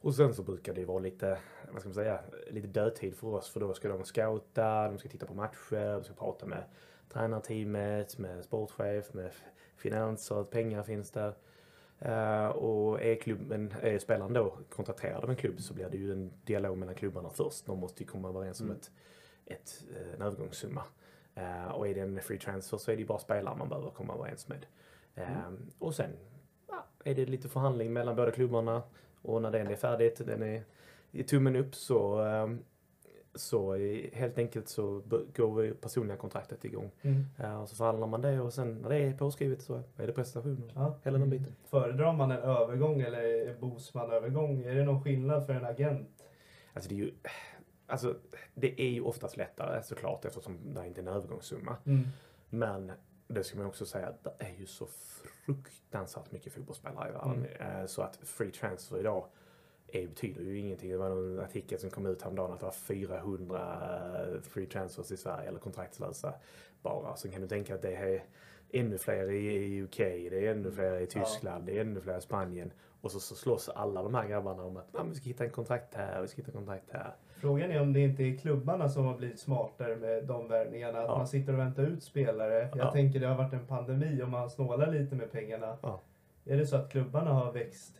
och sen så brukar det vara lite, vad ska man säga, lite dödtid för oss för då ska de scouta, de ska titta på matcher, de ska prata med tränarteamet, med sportchef, med finanser, pengar finns där. Eh, och är, klubben, är spelaren då kontrakterad av en klubb så blir det ju en dialog mellan klubbarna först. De måste ju komma överens om Mm. ett, ett, eh, en övergångssumma. Eh, och är det en free transfer så är det ju bara spelaren man behöver komma överens med. Eh, Och sen ja, är det lite förhandling mellan båda klubbarna och när den är färdigt, den är i tummen upp så så helt enkelt så går vi personliga kontraktet igång. Mm. Eh, och så förhandlar man det och sen när det är påskrivet så är det prestationer. Ja. Hela den biten. Föredrar man en övergång eller en Bosman-övergång? Är det någon skillnad för en agent? Alltså det är ju, alltså det är ju oftast lättare såklart eftersom det inte är en övergångssumma. Mm. Men det ska man också säga att det är ju så fruktansvärt mycket fotbollsspelare i världen. Eh, Så att free transfer idag är, betyder ju ingenting. Det var en artikel som kom ut häromdagen att det var 400 free transfers i Sverige eller kontraktslösa bara. Så kan du tänka att det är ännu fler i UK, det är ännu fler i Tyskland, det är ännu fler i Spanien. Och så, så slåss alla de här grabbarna om att ah, vi ska hitta en kontrakt här, vi ska hitta en kontrakt här. Frågan är om det inte är klubbarna som har blivit smartare med de värvningarna. Att Ja. man sitter och väntar ut spelare. Jag Ja. tänker det har varit en pandemi och man snålar lite med pengarna. Ja. Är det så att klubbarna har växt?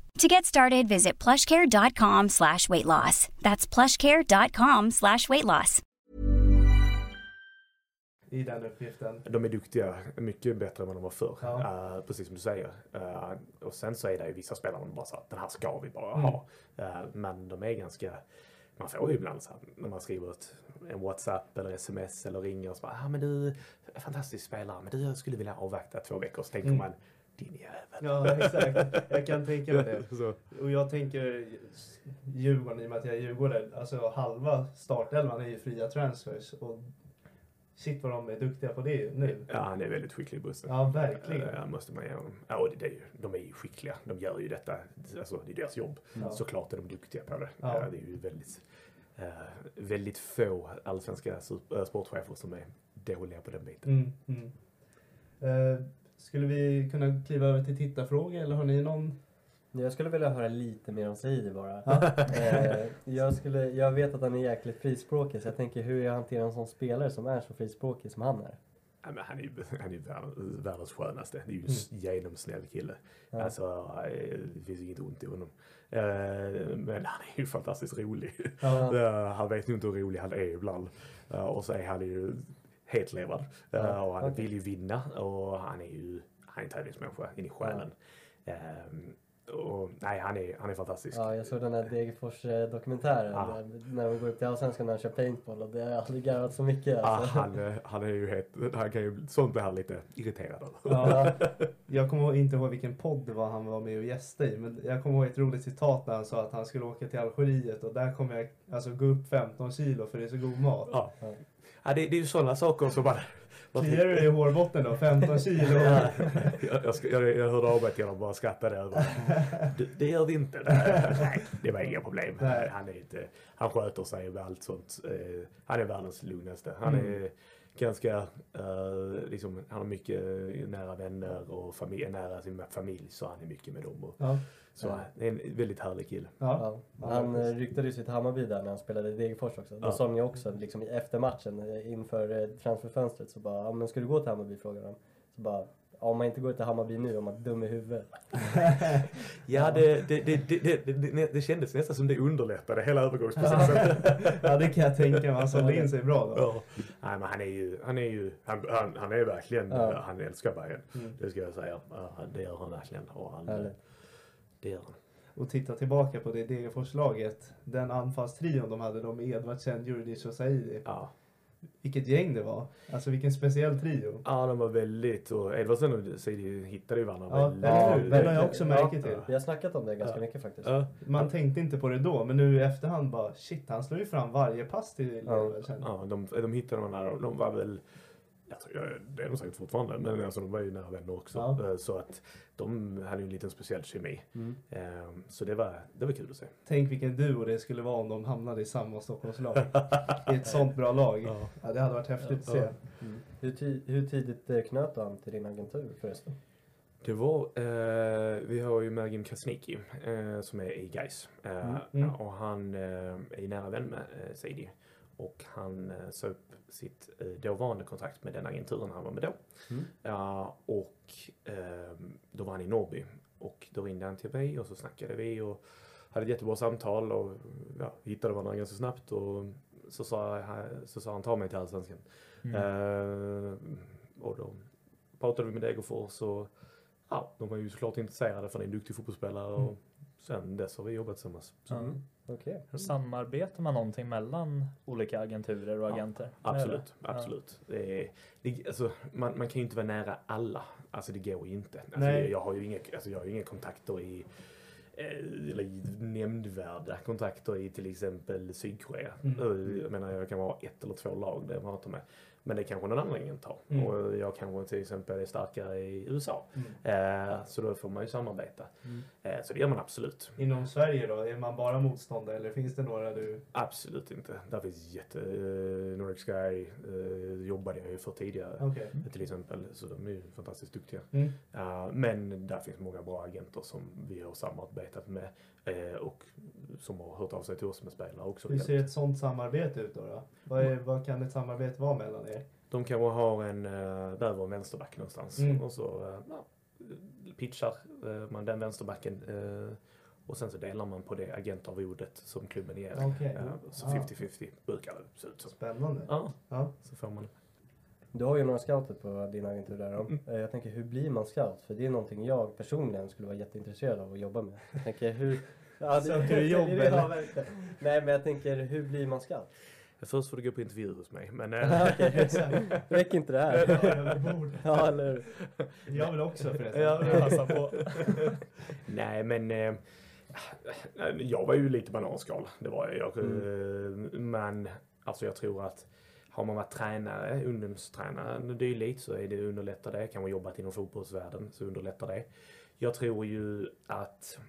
To get started, visit plushcare.com slash weight loss. That's plushcare.com slash weight loss. i den uppgiften. De är duktiga, mycket bättre än vad de var förr. Ja. Eh, precis som du säger. Eh, och sen så är det ju vissa spelare som bara så att den här ska vi bara Mm. ha. Eh, men de är ganska, man får ju ibland så här, när man skriver ett, en WhatsApp eller sms eller ringer och så bara, ah, men du, fantastisk spelare, men du jag skulle vilja avvakta två veckor. Så tänker Mm. man, din jävel. Ja, exakt. Jag kan tänka mig det. Så. Och jag tänker Djurgården, i och med att jag är djurgårdare, alltså halva startelvan är ju fria transfers. Och shit vad de är duktiga på det nu. Ja, han är väldigt skicklig i bussen. Ja, verkligen. Ja, måste man ge honom. Ja, och det, det är ju, de är ju skickliga. De gör ju detta. Alltså, det är deras jobb. Ja. Såklart är de duktiga på det. Ja. Det är ju väldigt, eh, väldigt få allsvenska äh, sportchefer som är dåliga på den biten. Mm, mm. Eh, skulle vi kunna kliva över till tittarfrågor eller har ni någon? Jag skulle vilja höra lite mer om Saidi bara. Eh, jag, skulle, jag vet att han är jäkligt frispråkig så jag tänker hur jag hanterar en sån spelare som är så frispråkig som han är. Ja, men han är ju han är ju världens, skönaste. Det är ju en Mm. genomsnäll kille. Ja. Alltså, eh, det finns inget ont i honom. Eh, Men han är ju fantastiskt rolig. Ja. Han vet nog inte hur rolig han är ibland. Och så är han ju hetlevrad. Ja, Eh, Och han okej. vill ju vinna. Och han är ju han är en tävlingsmänniska in i själen. Ehm, Och nej, han är, han är fantastisk. Ja, jag såg den här Degerfors-dokumentären Ja. där- när de går upp till Allsvenskan när de kör paintball och det har jag aldrig garvat så mycket. Ja, Alltså. han, eh, han är ju helt, han kan ju, sånt blir han lite irriterad över. Ja, jag kommer inte ihåg vilken podd det var han var med och gästade i. Men jag kommer ihåg ett roligt citat där han sa att han skulle åka till Algeriet och där kommer jag alltså gå upp 15 kilo för det är så god mat. Ja. Ja, det, det är ju sådana saker som man... Kliar du dig i hårbotten då? 15 kilo? jag, jag, jag, jag hörde honom och bara skrattade över det. Det gör vi inte. Nej, det var inga problem. Nej. Han, är inte, han sköter sig med allt sånt. Eh, Han är världens lugnaste. Han Mm. Ganska, eh, liksom, han har mycket nära vänner och familj, nära sin familj så han är mycket med dem. Och, Ja. så Ja. det är en väldigt härlig kille. Ja. Ja. Han eh, ryktades ju till Hammarby där när han spelade i Degerfors också. Då Ja. sa ju också liksom, i- efter matchen eh, inför eh, transferfönstret så bara, men ska du gå till Hammarby frågade de. Så bara, om man inte går till Hammarby nu är man dum i huvudet. Ja, det, det, det, det, det, det, det kändes nästan som det underlättade hela övergångsprocessen. ja, det kan jag tänka mig. Han sålde in sig bra då. Ja. Nej, men han är ju, han är ju, han, han, han är verkligen, Ja. han älskar Bayern. Mm. Det ska jag säga. Det gör han verkligen. Och han, Härligt. det gör han. Och titta tillbaka på det Degerforslaget. Den anfallstrion de hade, de med Edvardsen, Djurdjic och Saidi. Ja. Vilket gäng det var. Alltså vilken speciell trio. ja, de var väldigt, och Edvardsen och Sidi hittade ju varandra Ja, väldigt. hur? Det har jag också märke till. Vi har snackat om det ganska Ja. mycket faktiskt. Ja, Man tänkte inte på det då, men nu i efterhand bara shit, han slår ju fram varje pass till Ja. Edvardsen. ja de, de hittade varandra och de var väl, alltså, det är de säkert fortfarande, men alltså, de var ju nära vänner också. Ja. Eh, Så att de hade ju en liten speciell kemi. Mm. Eh, Så det var, det var kul att se. Tänk vilken duo det skulle vara om de hamnade i samma Stockholmslag. I ett sånt bra lag. Ja. Ja, det hade varit häftigt att se. Mm. Hur, ti- hur tidigt eh, knöt du an till din agentur förresten? Det var, eh, vi har ju Mergim Krasniqi eh, som är i Gais eh, Mm, mm. och han eh, är nära vän med eh, Saidi. Och han eh, sa upp sitt eh, dåvarande kontrakt med den agenturen han var med då. Mm. Ja, och eh, då var han i Norrby och då ringde han till mig och så snackade vi och hade ett jättebra samtal och ja, hittade varandra ganska snabbt och så sa, så sa han ta mig till Allsvenskan. Eh, och då pratade vi med Degerfors och ja, de var ju såklart intresserade för det är en duktig fotbollsspelare och sen dess har vi jobbat tillsammans. Så, Mm. Okej. Samarbetar man någonting mellan olika agenturer och Ja, agenter? Absolut, absolut. Det är, det, alltså, man, man kan ju inte vara nära alla. Alltså det går ju inte. Alltså, Nej. jag, har ju inga, alltså, jag har inga kontakter i eh, eller i nämnvärda kontakter i till exempel Sydkorea. Mm. Eh, Jag menar jag kan vara ett eller två lag där jag pratar med. Men det kanske någon annan agent tar. Mm. Och jag kanske till exempel är starkare i USA. Mm. Eh, så då får man ju samarbeta. Mm. Eh, så det gör man absolut. Inom Sverige då, är man bara motståndare eller finns det några du... Absolut inte. Där finns jätte... Uh, Nordic Sky eh, jobbade jag ju för tidigare. Okej. Till exempel. Så de är ju fantastiskt duktiga. Eh, men där finns många bra agenter som vi har samarbetat med. Eh, och som har hört av sig till oss med spelare också. Hur ser ett sånt samarbete ut då? då? Vad, är, vad kan ett samarbete vara mellan er? De kanske har en uh, behöver en vänsterback någonstans. Mm. Och så uh, ja, pitchar eh, man den vänsterbacken. eh, och sen så delar man på det agentarvodet som klubben ger. Eh, så Ah. 50-50 brukar det se ut som. Spännande. Ja, Ja. så får man. Du har ju några scouter på din agentur där. då. Eh, Jag tänker, hur blir man scout? För det är någonting jag personligen skulle vara jätteintresserad av att jobba med. Jag tänker, hur... Ja, Söker du jobb, eller? Nej, men jag tänker, hur blir man scout? Först får du gå på intervju hos mig. Men, eh, Okej, räcker inte det här? Ja, jag eller hur? Jag vill också förresten. Ja. Passa på. Nej, men eh, jag var ju lite bananskal. Det var jag. Mm. Eh, Men alltså jag tror att har man varit tränare, ungdomstränare eller dylikt så är det underlättar det. Kanske jobbat inom fotbollsvärlden så underlättar det. Jag tror ju att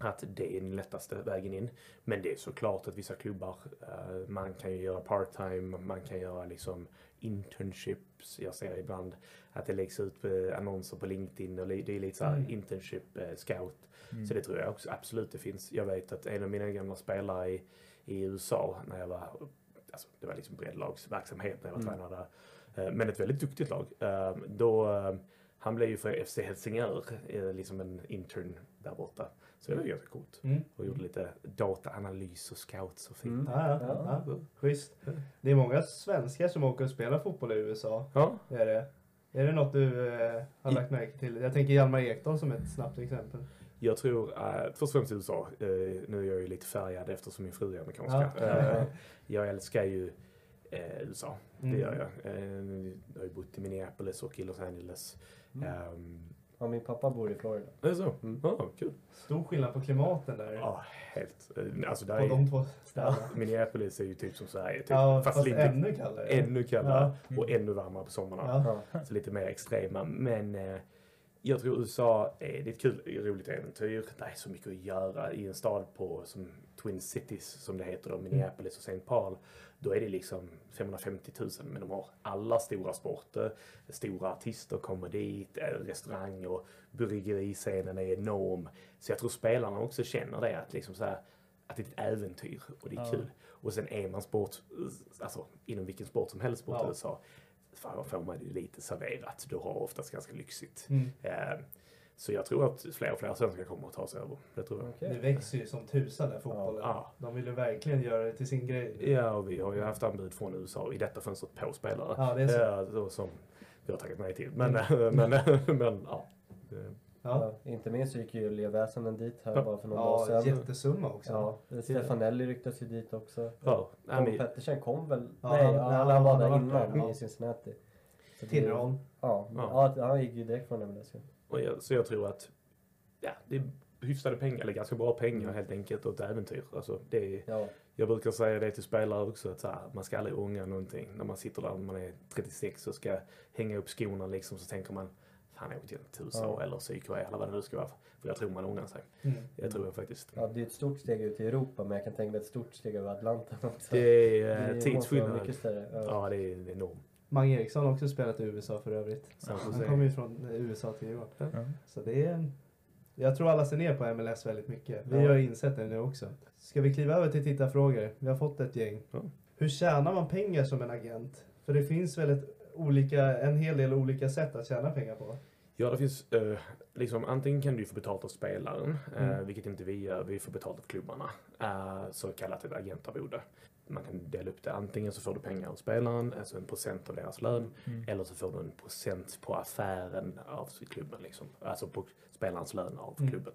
att det är den lättaste vägen in. Men det är såklart att vissa klubbar, eh, man kan ju göra part-time, man kan göra liksom internships. Jag ser ibland att det läggs ut eh, annonser på LinkedIn och det är lite såhär Mm. internship eh, scout. Mm. Så det tror jag också absolut det finns. Jag vet att en av mina gamla spelare i, i USA när jag var, alltså det var liksom breddlagsverksamhet när jag var Mm. tränare där. Eh, Men ett väldigt duktigt lag. Eh, Då, eh, han blev ju för FC Helsingör, liksom en intern där borta. Så det var ju ganska coolt. Mm. Och gjorde lite dataanalys och scouts och fint. Mm. Ja, ja, ja. Schysst. Det är många svenskar som åker och spelar fotboll i USA. Ja, Är det, är det något du eh, har lagt märke till? Jag tänker Hjalmar Ekdal som ett snabbt exempel. Jag tror, uh, först och främst USA. Eh, nu är jag ju lite färgad eftersom min fru är amerikanska. Ja. Eh, jag älskar ju eh, USA. Mm. Det gör jag. Eh, jag har ju bott i Minneapolis och i Los Angeles. Mm. Ehm, Ja, min pappa bor i Florida. är det så? Mm. Ja, kul. Stor skillnad på klimaten där. Ja, helt. Eh, Alltså där på är, de två ställena. Minneapolis är ju typ som Sverige. Typ. Ja, fast, fast lite ännu kallare. ännu kallare Ja. och ännu varmare på somrarna. Ja. Så lite mer extrema. Men eh, jag tror USA är, det är ett kul, roligt äventyr. Det är så mycket att göra i en stad på som Twin Cities som det heter då, Minneapolis och St. Paul. Då är det liksom 550 000 men de har alla stora sporter. Stora artister kommer dit, eh, restaurang och bryggeriscenen är enorm. Så jag tror spelarna också känner det att liksom så här, att det är ett äventyr och det är Ja. kul. Och sen är man sport, alltså inom vilken sport som helst bort Ja. i USA, fan, får man det lite serverat. Du har oftast ganska lyxigt. Mm. Eh, så jag tror att fler och fler svenskar kommer att ta sig över. Det tror jag. Okej. Det växer ju som tusan där fotbollen. Ja. De vill ju verkligen göra det till sin grej. Ja, och vi har ju haft anbud från USA i detta fönstret på spelare. Ja, det är så. Eh, så som vi har tackat nej till. Men, Mm. men, men ja. Eh, Ja, Ja, inte minst så gick ju Leo Väsanen dit här Ja. bara för några år ja sedan. jättesumma också. Ja, Stefanelli ryktas ju dit också. Ja, Tom men- Pettersen kom väl? Ja, nej, han- han, han, var han där innan där, ja. i Cincinnati. Tinnerholm. Ja, Ja. ja. han gick ju direkt från MLS. Och jag, så jag tror att ja, det är hyfsade pengar, eller ganska bra pengar helt enkelt och ett äventyr. Alltså, det är, Ja, jag brukar säga det till spelare också, att så här, man ska aldrig ångra någonting. När man sitter där när man är 36 och ska hänga upp skorna liksom, så tänker man Fan, jag åkte till USA Ja. eller Sydkorea eller vad det nu ska vara. För jag tror man ångrar sig. Mm. Det tror jag faktiskt. ja, det är ett stort steg ut i Europa men jag kan tänka mig ett stort steg över Atlanten också. Det är Det eh, vara tidsskillnad. mycket större. Ja. Ja, det är enormt. Mange Eriksson har också spelat i USA för övrigt. San Han kommer ju från USA till Djurgården. Ja. Så det är... Jag tror alla ser ner på MLS väldigt mycket. Vi Ja. har insett det nu också. Ska vi kliva över till tittarfrågor? Vi har fått ett gäng. Ja. Hur tjänar man pengar som en agent? För det finns väl ett olika, en hel del olika sätt att tjäna pengar på? Ja, det finns eh, liksom antingen kan du få betalt av spelaren, eh, Mm. vilket inte vi gör. Vi får betalt av klubbarna. Eh, så kallat ett agentarvode. Man kan dela upp det. Antingen så får du pengar av spelaren, alltså en procent av deras lön. Mm. Eller så får du en procent på affären av klubben. Liksom. Alltså på spelarens lön av Mm. klubben.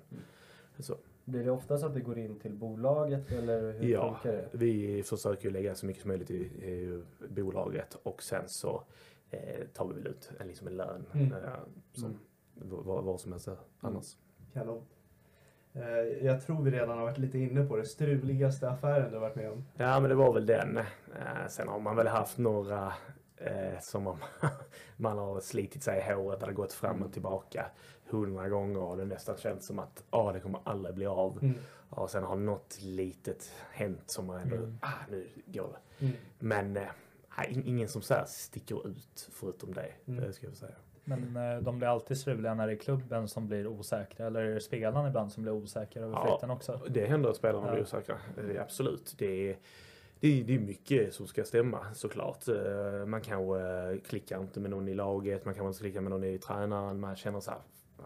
Så, Blir det ofta så att det går in till bolaget eller hur ja, funkar det? vi försöker ju lägga så mycket som möjligt i, i bolaget och sen så eh, tar vi väl ut en, liksom en lön Mm. eh, som Mm. vad, som helst är annars. Kanon. Eh, Jag tror vi redan har varit lite inne på det. Struligaste affären du har varit med om? Ja, men det var väl den. Eh, sen har man väl haft några eh, som om man har slitit sig i håret eller gått fram och tillbaka hundra gånger och det nästan känns som att ah, det kommer aldrig bli av. Mm. Och sen har något litet hänt som man ändå, Mm. ah, nu går det. Mm. Men eh, nej, ingen som så här sticker ut förutom det, Mm. eh, ska jag säga. Men eh, de blir alltid struliga när det är klubben som blir osäkra eller är det spelarna ibland som blir osäkra över Ja. flytten också? Det händer att spelarna Ja. blir osäkra. Det är absolut. Det är, det, är, det är mycket som ska stämma såklart. Eh, Man kanske eh, klickar inte med någon i laget, man kanske inte klickar med någon i tränaren, man känner så här, "Ah,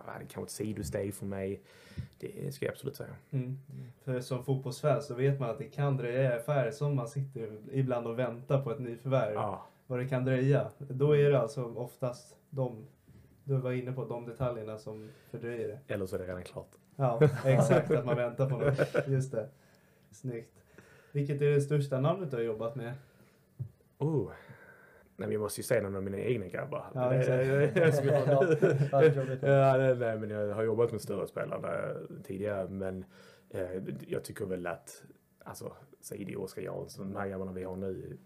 det är kanske ett sidosteg för mig. Det ska jag absolut säga. Mm. För som fotbollsfan så vet man att det kan dröja affärer som man sitter ibland och väntar på ett nyförvärv. Ja, Vad det kan dröja. Då är det alltså oftast de, du var inne på, de detaljerna som fördröjer det. eller så är det redan klart. Ja, exakt. att man väntar på något. Just det. Snyggt. Vilket är det största namnet du har jobbat med? Oh. Nej, men jag måste ju säga någon av mina egna grabbar. Ja, Eh, eh, Ja. Ja, nej, nej, men jag har jobbat med större spelare tidigare, men eh, jag tycker väl att Alltså, Sidi och Oskar Jansson, de här grabbarna vi har nu,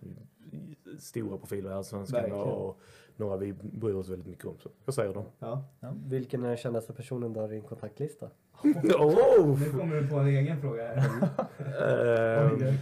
stora profiler i Allsvenskan Verkligen. och några vi bryr oss väldigt mycket om. Så jag säger dem. Ja. Vilken är den kändaste personen du har i din kontaktlista? oh! Nu kommer du på en egen fråga här. Oj,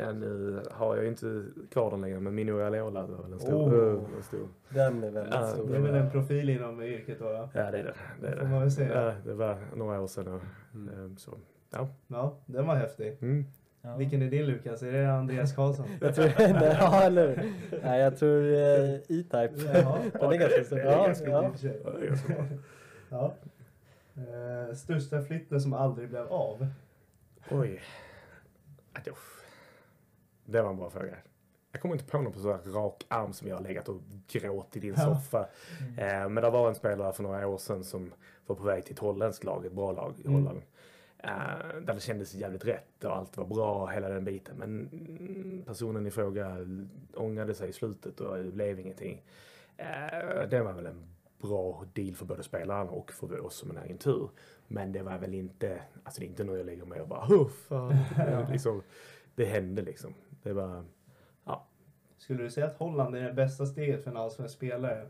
ja, nu har jag inte kvar den längre, men Mino Raiola var väl en stor. Oh. En stor. Den är väldigt Ja, stor. Det är väl en profil inom yrket då? Ja, det är det. det, är får man väl säga. Ja, det var några år sedan. Och, ehm, så, ja. ja den var häftig. Mm. Ja. Vilken är din Lukas? Är det Andreas Karlsson? Jag tror, nej, ja, eller hur? Nej, jag tror eh, E-Type. Jaha. Den är ganska stor. Det Ja, ja. Ja, det största flytten som aldrig blev av? Oj. Ja, det- Det var en bra fråga. Jag kommer inte på någon på så här rak arm som jag har legat och gråtit i din Ja. soffa. Eh, men det var en spelare för några år sedan som var på väg till ett holländskt lag, ett bra lag i Mm. Holland. Eh, där det kändes jävligt rätt och allt var bra, hela den biten. Men mm, personen i fråga ångrade sig i slutet och det blev ingenting. Eh, det var väl en bra deal för både spelaren och för oss som en agentur. Men det var väl inte, alltså det är inte nu jag ligger med och bara huff. liksom, det hände liksom. Det var, ja. Skulle du säga att Holland är det bästa steget för en allsvensk spelare?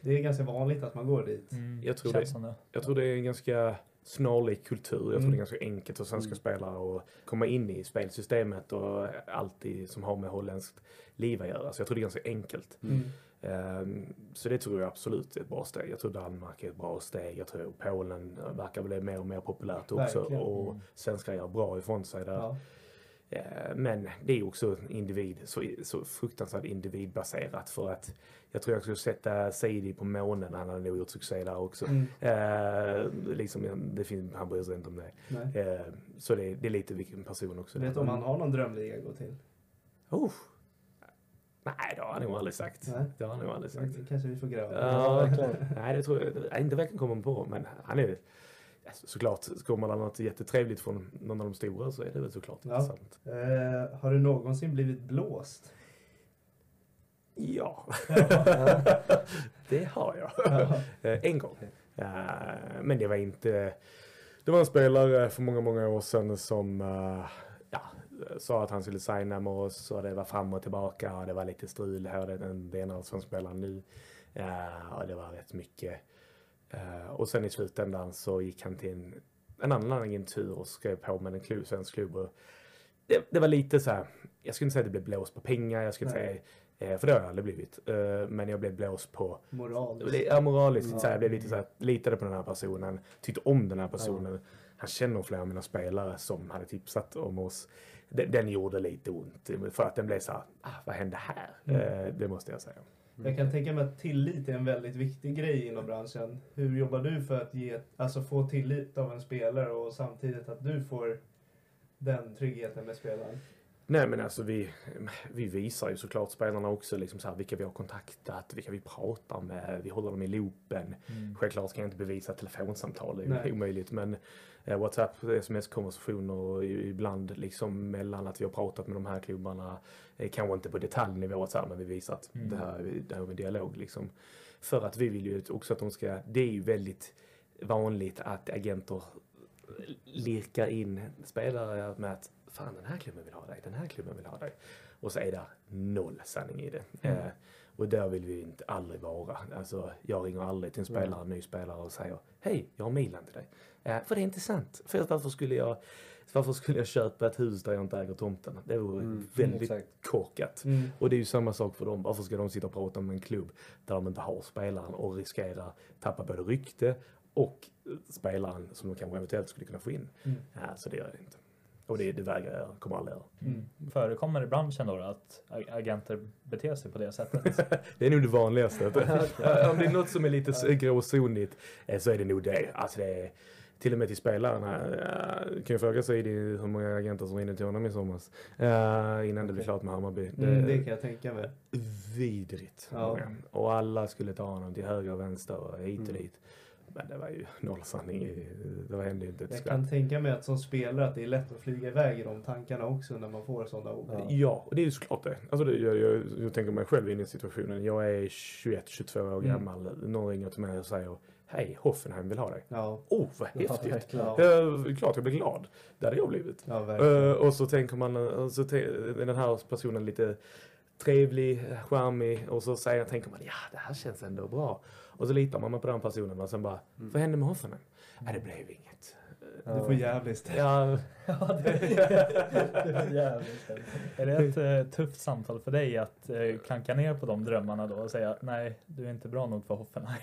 Det är ganska vanligt att man går dit. Mm, Jag tror det. det. Jag tror det är en ganska snarlik kultur. Jag tror Mm. det är ganska enkelt för svenska spelare att komma in i spelsystemet och allt som har med holländskt liv att göra. Så jag tror det är ganska enkelt. Mm. Ehm, Så det tror jag absolut är ett bra steg. Jag tror Danmark är ett bra steg. Jag tror Polen verkar bli mer och mer populärt också. Verkligen. Och svenskar gör bra ifrån sig där. Ja. Eh, Men det är också individ, så, så fruktansvärt individbaserat för att jag tror jag skulle sätta Seidi på månen, han hade nog gjort succé där också. Mm. Eh, liksom, det finns, han bryr sig inte om det. Eh, så det, det är lite vilken person också. Vet du om han har någon drömliga att gå till? Oh. Nej, det har han nog aldrig sagt. Nej. Det har han nog aldrig sagt. Det kanske vi får gräva Ja. Nej, det tror jag inte verkligen kommer på. Men han är alltså, såklart, kommer man något jättetrevligt från någon av de stora så är det väl såklart Ja. intressant. Eh, har du någonsin blivit blåst? Ja, det har jag. Eh, en gång. Eh, Men det var inte... Det var en spelare för många, många år sedan som eh, ja, sa att han skulle signa med oss och det var fram och tillbaka och det var lite strul här. Det är den- det är en allsvensk spelare nu. Och det var rätt mycket. Eh, Och sen i slutändan så gick han till en, en annan agentur och skrev på med en klubb, svensk klubb. Och det, det var lite så här, jag skulle inte säga att det blev blåst på pengar, jag skulle Nej. säga, eh, för det har jag aldrig blivit. Eh, Men jag blev blåst på Moral? Ja, moraliskt. Ja. Så här, jag blev lite så här, litade på den här personen, tyckte om den här personen. Han känner flera av mina spelare som hade tipsat om oss. Den, den gjorde lite ont för att den blev så här, ah, vad hände här? Mm. Det måste jag säga. Jag kan tänka mig att tillit är en väldigt viktig grej inom branschen. Hur jobbar du för att ge, alltså få tillit av en spelare och samtidigt att du får den tryggheten med spelaren? Nej men alltså vi, vi visar ju såklart spelarna också liksom så här, vilka vi har kontaktat, vilka vi pratar med, vi håller dem i loopen. Mm. Självklart ska jag inte bevisa telefonsamtal, det är ju omöjligt. Men WhatsApp, sms-konversationer ibland liksom mellan att vi har pratat med de här klubbarna, eh, kanske inte på detaljnivå så här, men vi visar att Mm. det här det här är en dialog liksom. För att vi vill ju också att de ska, det är ju väldigt vanligt att agenter lirkar in spelare med att fan den här klubben vill ha dig, den här klubben vill ha dig. Och så är det noll sanning i det. Mm. Eh, och där vill vi inte aldrig vara. Alltså, jag ringer aldrig till en spelare, en ny spelare och säger Hej, jag har Milan till dig. För det är inte sant. För varför skulle jag varför skulle jag köpa ett hus där jag inte äger tomten? Det vore Mm, väldigt exakt. korkat. Mm. Och det är ju samma sak för dem. Varför ska de sitta och prata med en klubb där de inte har spelaren och riskerar tappa både rykte och spelaren som de kanske eventuellt skulle kunna få in? Mm. Ja, så det gör jag inte. Och det, det vägrar jag, kommer aldrig göra. Mm. Förekommer i branschen då att ag- agenter beter sig på det sättet? Det är nog det vanligaste. Om det är något som är lite gråzonigt eh, så är det nog det. Alltså det är, till och med till spelarna. Uh, kan ju fråga sig det hur många agenter som rinner till honom i somras. eh, innan det blev klart med Hammarby. Mm, det kan jag tänka mig. vidrigt Ja. Och alla skulle ta honom till höger och vänster och hit och Mm. dit. Men det var ju noll sanning. Det hände ju inte ett Jag kan tänka mig att som spelare att det är lätt att flyga iväg i de tankarna också när man får sådana ord. Ja. och det är ju såklart det. Alltså det jag, jag, jag tänker mig själv in i situationen. Jag är 21-22 år Mm. gammal. Någon ringer till mig och säger Hej, Hoffenheim vill ha dig. Ja. Oh, vad Ja, häftigt! verkligen. Ja. klart jag blir glad. Det hade jag blivit. Ja. Eh, och så tänker man, uh, så är den här personen lite trevlig, charmig och så säger, tänker man ja det här känns ändå bra. Och så litar man på den personen och sen bara, Mm. vad hände med Hoffenheim? Nej det blev inget. Det får jävligt. Ja, Jävligt. Är det ett eh, tufft samtal för dig att eh, klanka ner på de drömmarna då och säga nej, du är inte bra nog för Hoffenheim?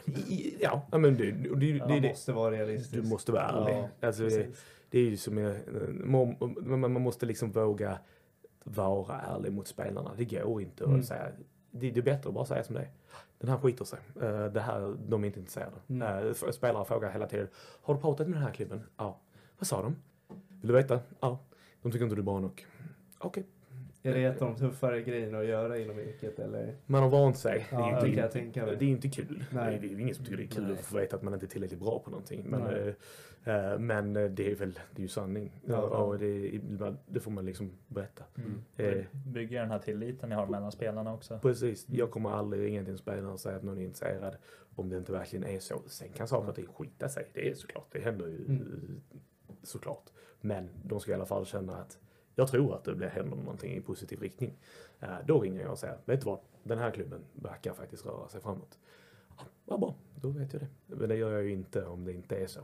ja ja, men det, det, det, Ja, det, det, måste vara realistisk. du måste vara ärlig. Ja, alltså, det, är ju som, jag- man, man måste liksom våga vara ärlig mot spelarna. Det går inte att Mm. säga, det, är bättre att bara säga som det är. Den här skiter sig. Eh, det här, de är inte intresserade. Mm. Spelare frågar hela tiden, har du pratat med den här klubben? Ja. Vad sa de? Vill du veta? Ja. De tycker inte du är bra nog. Okej. Är det ett av de tuffare grejerna att göra inom yrket eller? Man har vant sig. Ja, det, är, är jag inte- tänka det är inte kul. Nej. Det är ju ingen som tycker det är kul Nej. att få veta att man inte är tillräckligt bra på någonting. Men, eh, men det är väl det är ju sanning. Ja. Och det, det får man liksom berätta. Eh, Bygger den här tilliten ni har mellan spelarna också. Precis. Jag kommer aldrig ringa till en spelare och säga att någon är intresserad om det inte verkligen är så. Sen kan saker och ting skita sig. Det är såklart. Det händer ju Mm. Såklart. Men de ska i alla fall känna att jag tror att det blir, händer någonting i positiv riktning. Eh, då ringer jag och säger, vet du vad? Den här klubben verkar faktiskt röra sig framåt. Ja, vad bra, då vet jag det. Men det gör jag ju inte om det inte är så.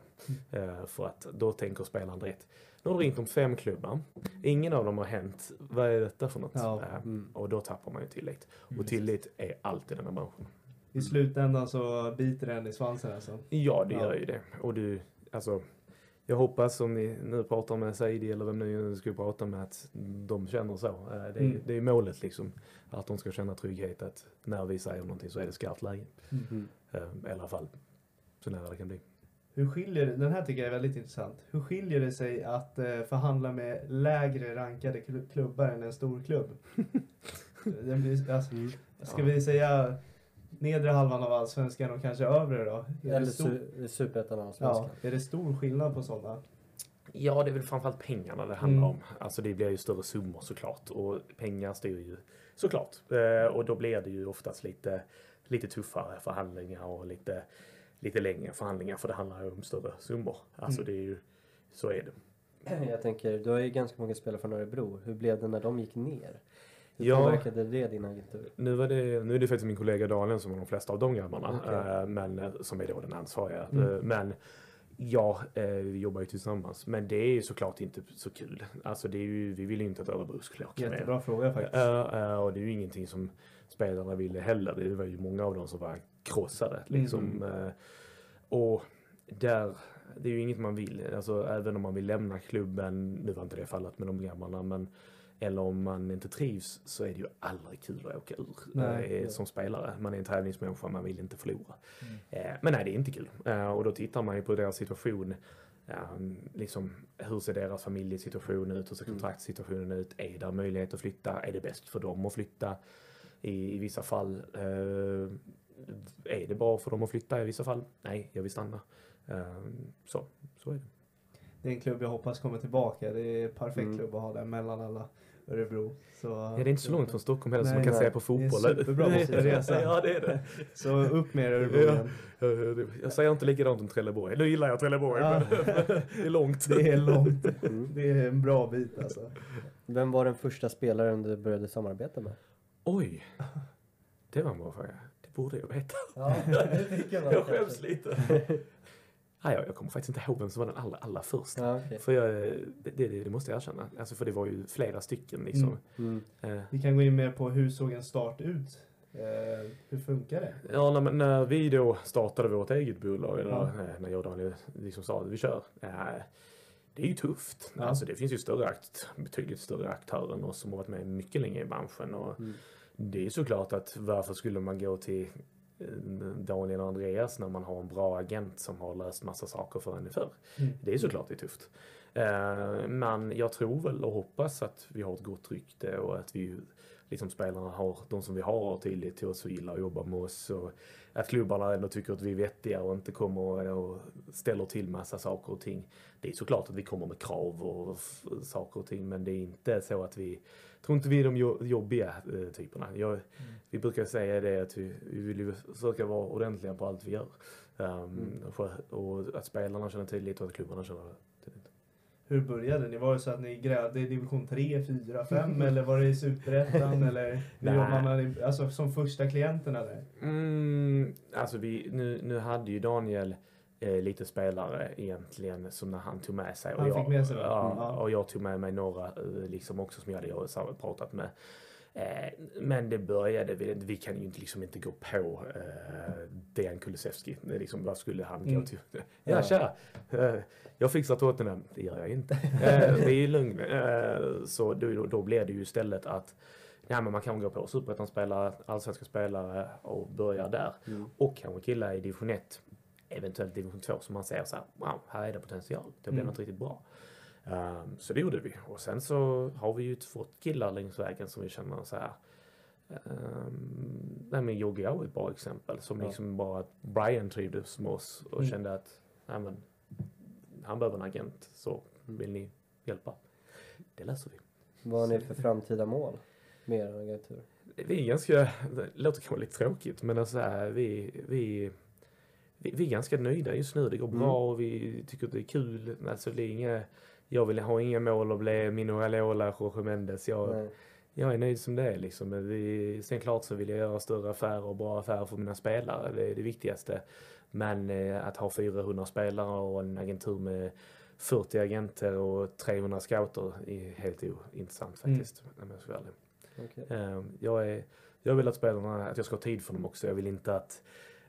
Eh, för att då tänker spelaren rätt. Nu har du ringt om fem klubbar. Ingen av dem har hänt. Vad är detta för något? Ja. Eh, Mm. Och då tappar man ju tillit. Och tillit är alltid den här branschen. I slutändan så biter det en i svansen alltså. Ja, det Ja. gör ju det. Och du, alltså, jag hoppas om ni nu pratar med Saidi eller vem nu ska prata med att de känner så. Eh, Det är, Mm. det är målet liksom. Att de ska känna trygghet att när vi säger någonting så är det skarpt läge. Mm. Eh, I alla fall så nära det kan bli. Hur skiljer den här tycker jag är väldigt intressant. Hur skiljer det sig att eh, förhandla med lägre rankade klu- klubbar än en stor klubb? Den blir, alltså, Mm. ska vi säga nedre halvan av allsvenskan och kanske övre då? Är Eller stor, su- superettan och allsvenskan. ja, är det stor skillnad på sådana? Ja, det är väl framförallt pengarna det handlar Mm. om. Alltså det blir ju större summor såklart. Och pengar styr ju såklart. Eh, och då blir det ju oftast lite, lite tuffare förhandlingar och lite, lite längre förhandlingar. För det handlar ju om större summor. Alltså Mm. det är ju, så är det. Jag tänker, du har ju ganska många spelare från Örebro. Hur blev det när de gick ner? Hur Ja. påverkade det din agentur? Nu, var det, nu är det faktiskt min kollega Daniel som har de flesta av de grabbarna. Okej. Eh, men, eh, som är då den ansvariga. Mm. Eh, men ja, vi jobbar ju tillsammans. Men det är ju såklart inte så kul. Alltså det är ju, vi vill ju inte att Örebro skulle åka. Jättebra fråga faktiskt. Och det är ju ingenting som spelarna ville heller. Det var ju många av dem som var krossade. Liksom. Mm. Och där, det är ju inget man vill. Alltså även om man vill lämna klubben, nu var inte det fallet med de grabbarna, men eller om man inte trivs så är det ju aldrig kul att åka ur Nej. eh, som spelare. Man är en tävlingsmänniska, man vill inte förlora. Eh, men nej, det är inte kul. Eh, och då tittar man ju på deras situation. Eh, liksom, hur ser deras familjesituation ut? Hur ser kontraktssituationen ut? Är det möjlighet att flytta? Är det bäst för dem att flytta? I, i vissa fall. Eh, är det bra för dem att flytta? I vissa fall. Nej, jag vill stanna. Eh, så, så är det. Det är en klubb jag hoppas kommer tillbaka. Det är en perfekt Mm. klubb att ha där mellan alla Örebro. Så, Ja, det är inte så långt från Stockholm heller som man kan nej. se på fotboll. Det är superbra resa. Ja, det är det. Så upp med er Örebro Ja. igen. Jag säger inte likadant om Trelleborg. Nu gillar jag Trelleborg, Ja. men det är långt. Det är långt. Mm. Det är en bra bit alltså. Vem var den första spelaren du började samarbeta med? Oj, det var en bra fråga. Det borde jag veta. Ja, det tycker Jag skäms lite. Nej, jag jag kommer faktiskt inte ihåg vem som var den allra, allra första. Ja, okej. För jag, det, det, det måste jag erkänna. Alltså för det var ju flera stycken liksom. Mm. Eh, Vi kan gå in mer på hur såg en start ut? Eh, hur funkar det? Ja, när, när vi då startade vårt eget bolag, eller Ja. när jag och Daniel liksom sa att vi kör. eh, Det är ju tufft. Ja. Alltså det finns ju större akt, betydligt större aktörer än oss som har varit med mycket länge i branschen. Och Mm. Det är såklart att varför skulle man gå till Daniel och Andreas när man har en bra agent som har löst massa saker för en förr. Mm. Det är såklart det är tufft. Eh, Men jag tror väl och hoppas att vi har ett gott rykte och att vi liksom spelarna har, de som vi har har tillit till oss och gillar att jobba med oss och att klubbarna ändå tycker att vi är vettiga och inte kommer och, ställer till massa saker och ting. Det är såklart att vi kommer med krav och saker och ting men det är inte så att vi, tror inte vi är de jo- jobbiga eh, typerna. Jag, Vi brukar säga det att vi, vi vill försöka vara ordentliga på allt vi gör. Um, och- Och att spelarna känner tillit och att klubbarna känner. Hur började ni? Var det så att ni grävde i division 3, 4, 5 eller var det i superettan eller? Hur man alltså som första klienten eller? Mm, alltså vi, nu, nu hade ju Daniel eh, lite spelare egentligen som när han tog med sig. Han jag, fick med sig dem? Ja, Mm, och jag tog med mig några eh, liksom också som jag hade pratat med. Eh, men det började, vi, vi kan ju inte, liksom inte gå på eh, Dejan Kulusevski. Liksom, vad skulle han Mm. gå till? Ja, tja! Eh, jag fixar Tottenham. Det gör jag inte. Eh, det är lugn. Eh, så då, då blev det ju istället att Ja, men man kan gå på superettan-spelare, allsvenska spelare och börja där. Och kanske killar i division 1, eventuellt division 2 som man ser så här, wow, här är det potential. Det blir Mm. något riktigt bra. Um, så det gjorde vi. Och sen så har vi ju fått killar längs vägen som vi känner så här. Um, nej men Yogi är ett bra exempel. Som Ja. liksom bara att Brian trivdes med oss och Mm. kände att nej men, han behöver en agent. Så vill ni hjälpa? Det löser vi. Vad har ni för framtida mål med er agentur? Vi är ganska, det låter kanske lite tråkigt men alltså här, vi, vi, vi, vi är ganska nöjda just nu. Det går bra Mm. och vi tycker att det är kul. Alltså det är inga, jag vill ha inga mål att bli Mino Raiola, Jorge Mendes. Jag, Nej. jag är nöjd som det är liksom. Men vi, sen klart så vill jag göra större affärer och bra affärer för mina spelare. Det är det viktigaste. Men eh, att ha 400 spelare och en agentur med 40 agenter och 300 scouter är helt ointressant Mm. faktiskt. Om jag. Okej. Eh, Jag, är, jag vill att spelarna, att jag ska ha tid för dem också. Jag vill inte att,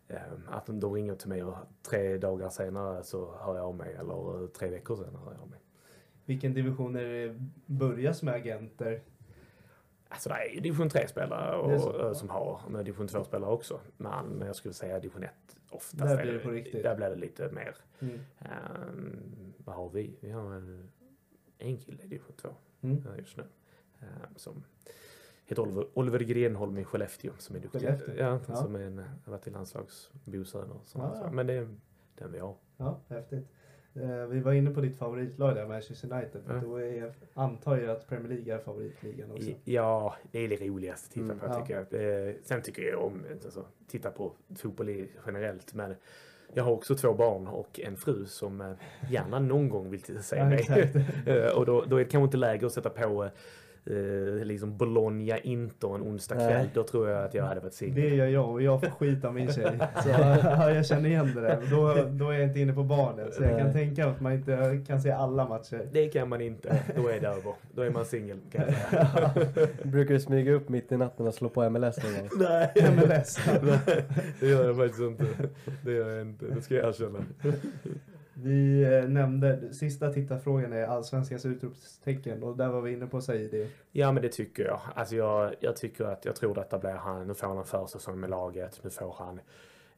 eh, att de ringer till mig och tre dagar senare så hör jag av mig eller tre veckor senare hör jag av mig. Vilken division är det börjas med agenter? Alltså det är ju division 3-spelare Det är så, och, ja. eh, som har, med division 2-spelare också. Men jag skulle säga division 1 oftast. Där är blir det på riktigt. Där blir det lite mer. Mm. Ehm, vad har vi? Vi har en, en kille i division 2 Mm. eh, just nu. Ehm, som heter Oliver, Oliver Grenholm i Skellefteå. Som är duktig. Skellefteå? Ja, Ja. som är en, har varit i landslagsbosöner. Ah, ja. Men det är den vi har. Ja, häftigt. Eh, vi var inne på ditt favoritlag där, Manchester United. Ja. Då är, antar jag att Premier League är favoritligan också. Ja, det är det roligaste att titta Mm, på ja. tycker jag. Eh, sen tycker jag om alltså, titta på fotboll generellt. Men jag har också två barn och en fru som eh, gärna någon gång vill se Ja, mig. och då, då är det kanske inte läge att sätta på eh, liksom Bologna Inter en onsdag Nej. kväll. Då tror jag att jag hade varit singel. Det gör jag och jag får skit av min tjej. Så ja, jag känner igen det där. Då, då är jag inte inne på barnen. Så jag kan Nej. tänka att man inte kan se alla matcher. Det kan man inte. Då är det över. Då är man singel. Brukar du smyga upp mitt i natten och slå på MLS någon gång? Nej, MLS. Nej, det gör jag faktiskt inte. Det gör jag inte. Det ska jag erkänna. Vi eh, nämnde, sista tittarfrågan är allsvenskans utropstecken och där var vi inne på Saidi. Ja men det tycker jag. Alltså jag, jag tycker att, jag tror detta blir han. Nu får han en försäsong med laget. Nu får han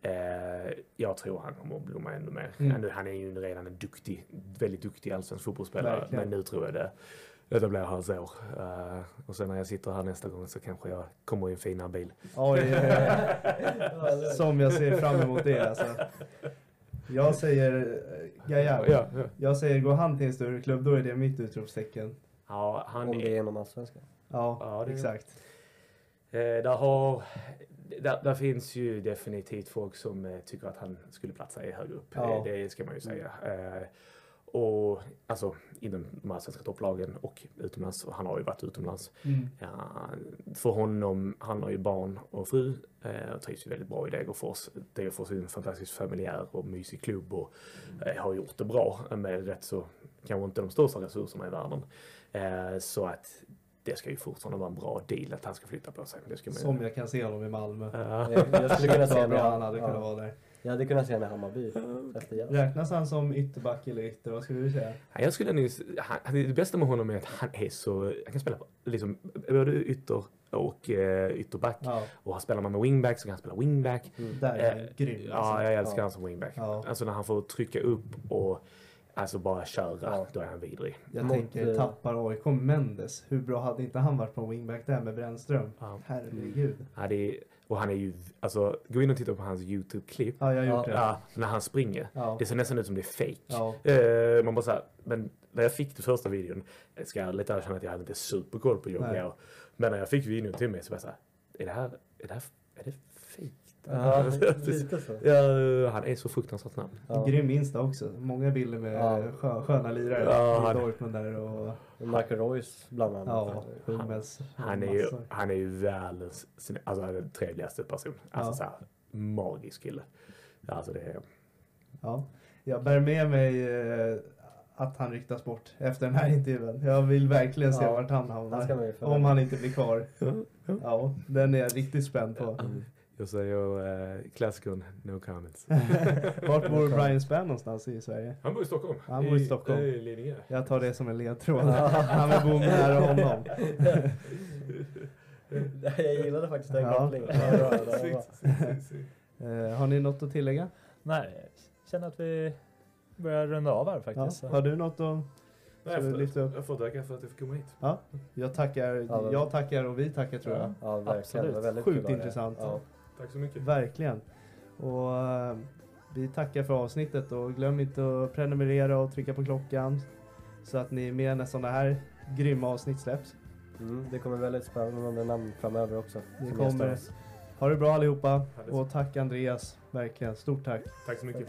Eh, jag tror han kommer att blomma ännu mer. Mm. Han, är ju redan en duktig, väldigt duktig allsvensk fotbollsspelare. Verkligen. Men nu tror jag det, detta blir hans år. Eh, och sen när jag sitter här nästa gång så kanske jag kommer i en finare bil. Oj, som jag ser fram emot det alltså. Jag säger eh, Gaia. Ja, ja. Jag säger går han till en större klubb då är det mitt utropstecken. Ja, han Om det är genom allsvenskan. Ja, Ja, det- exakt. Eh, där, har, där, där finns ju definitivt folk som eh, tycker att han skulle platsa i högre upp. Ja. Eh, det ska man ju säga. Eh, och alltså inom de här svenska topplagen och utomlands. Han har ju varit utomlands. Mm. Ja, för honom, han har ju barn och fru eh, och trivs ju väldigt bra i Degerfors. Degerfors är en fantastisk familjär och mysig klubb och eh, har gjort det bra med rätt så, kanske inte de största resurserna i världen. Eh, så att det ska ju fortfarande vara en bra deal att han ska flytta på sig. Som jag kan se honom i Malmö. Ja. Jag, jag skulle kunna se honom han hade kunnat vara där. Jag hade kunnat honom i Hammarby. Räknas han som ytterback eller ytter? Vad skulle du säga? Ja, Jag skulle nog, han, det bästa med honom är att han är så, han kan spela liksom, både ytter och eh, ytterback. Ja, Och spelar man med wingback så kan han spela wingback. där är han Eh, grym. Ja, Alltså. jag älskar Ja. han som wingback. Ja. Alltså när han får trycka upp och alltså bara köra, Ja. då är han vidrig. Jag Mot, tänker eh, tappar AIK Mendes. Hur bra hade inte han varit på wingback där med Brännström? Ja. Herregud. Ja, det är, och han är ju, alltså gå in och titta på hans YouTube-klipp. Ja, jag har gjort Ja. det. Ja, när han springer. Ja. Det ser nästan ut som det är fake. Ja. Eh, man bara såhär, men när jag fick den första videon, jag ska ärligt erkänna att jag hade inte superkoll på. Joggio. Men när jag fick videon till mig så var jag såhär, är det här, är det här, är det? Ja, lite så. Ja, han är så fruktansvärt snabb. Ja. Grym Insta också. Många bilder med Ja. skö, sköna lirare Ja, i han- Dortmund där och Michael Royce bland annat. ja, Hummels. Han är ju, Massor. han är ju världens, alltså den trevligaste person. Alltså Ja. så här, magisk kille. Alltså det är, Ja. Jag bär med mig eh, att han ryktas bort efter den här intervjun. Jag vill verkligen se Ja. vart han hamnar. Om han inte blir kvar. Ja, den är jag riktigt spänd på. Jag säger uh, klassikern, no comments. Vart bor Brian Spann någonstans i Sverige? Han bor i Stockholm. Han bor i Stockholm. I Lidingö. Jag tar det som en ledtråd. Han vill bo nära honom. Jag gillade faktiskt den Ja. kopplingen. Ja. Eh, har ni något att tillägga? Nej, jag känner att vi börjar runda av här Ja. faktiskt. Så- Har du något att Nej, jag, lyfta får, upp? jag får tacka för att jag fick komma hit. Ja, jag tackar, Ja, jag tackar och vi tackar tror jag. Ja, verkligen. Absolut. Det var väldigt Sjukt intressant. Tack så mycket. Verkligen. Och eh, vi tackar för avsnittet och glöm inte att prenumerera och trycka på klockan så att ni är med när sådana här grymma avsnitt släpps. Mm, det kommer väldigt spännande namn framöver också. Det kommer. Ha det bra allihopa och tack Andreas. Verkligen, stort tack. Tack så mycket.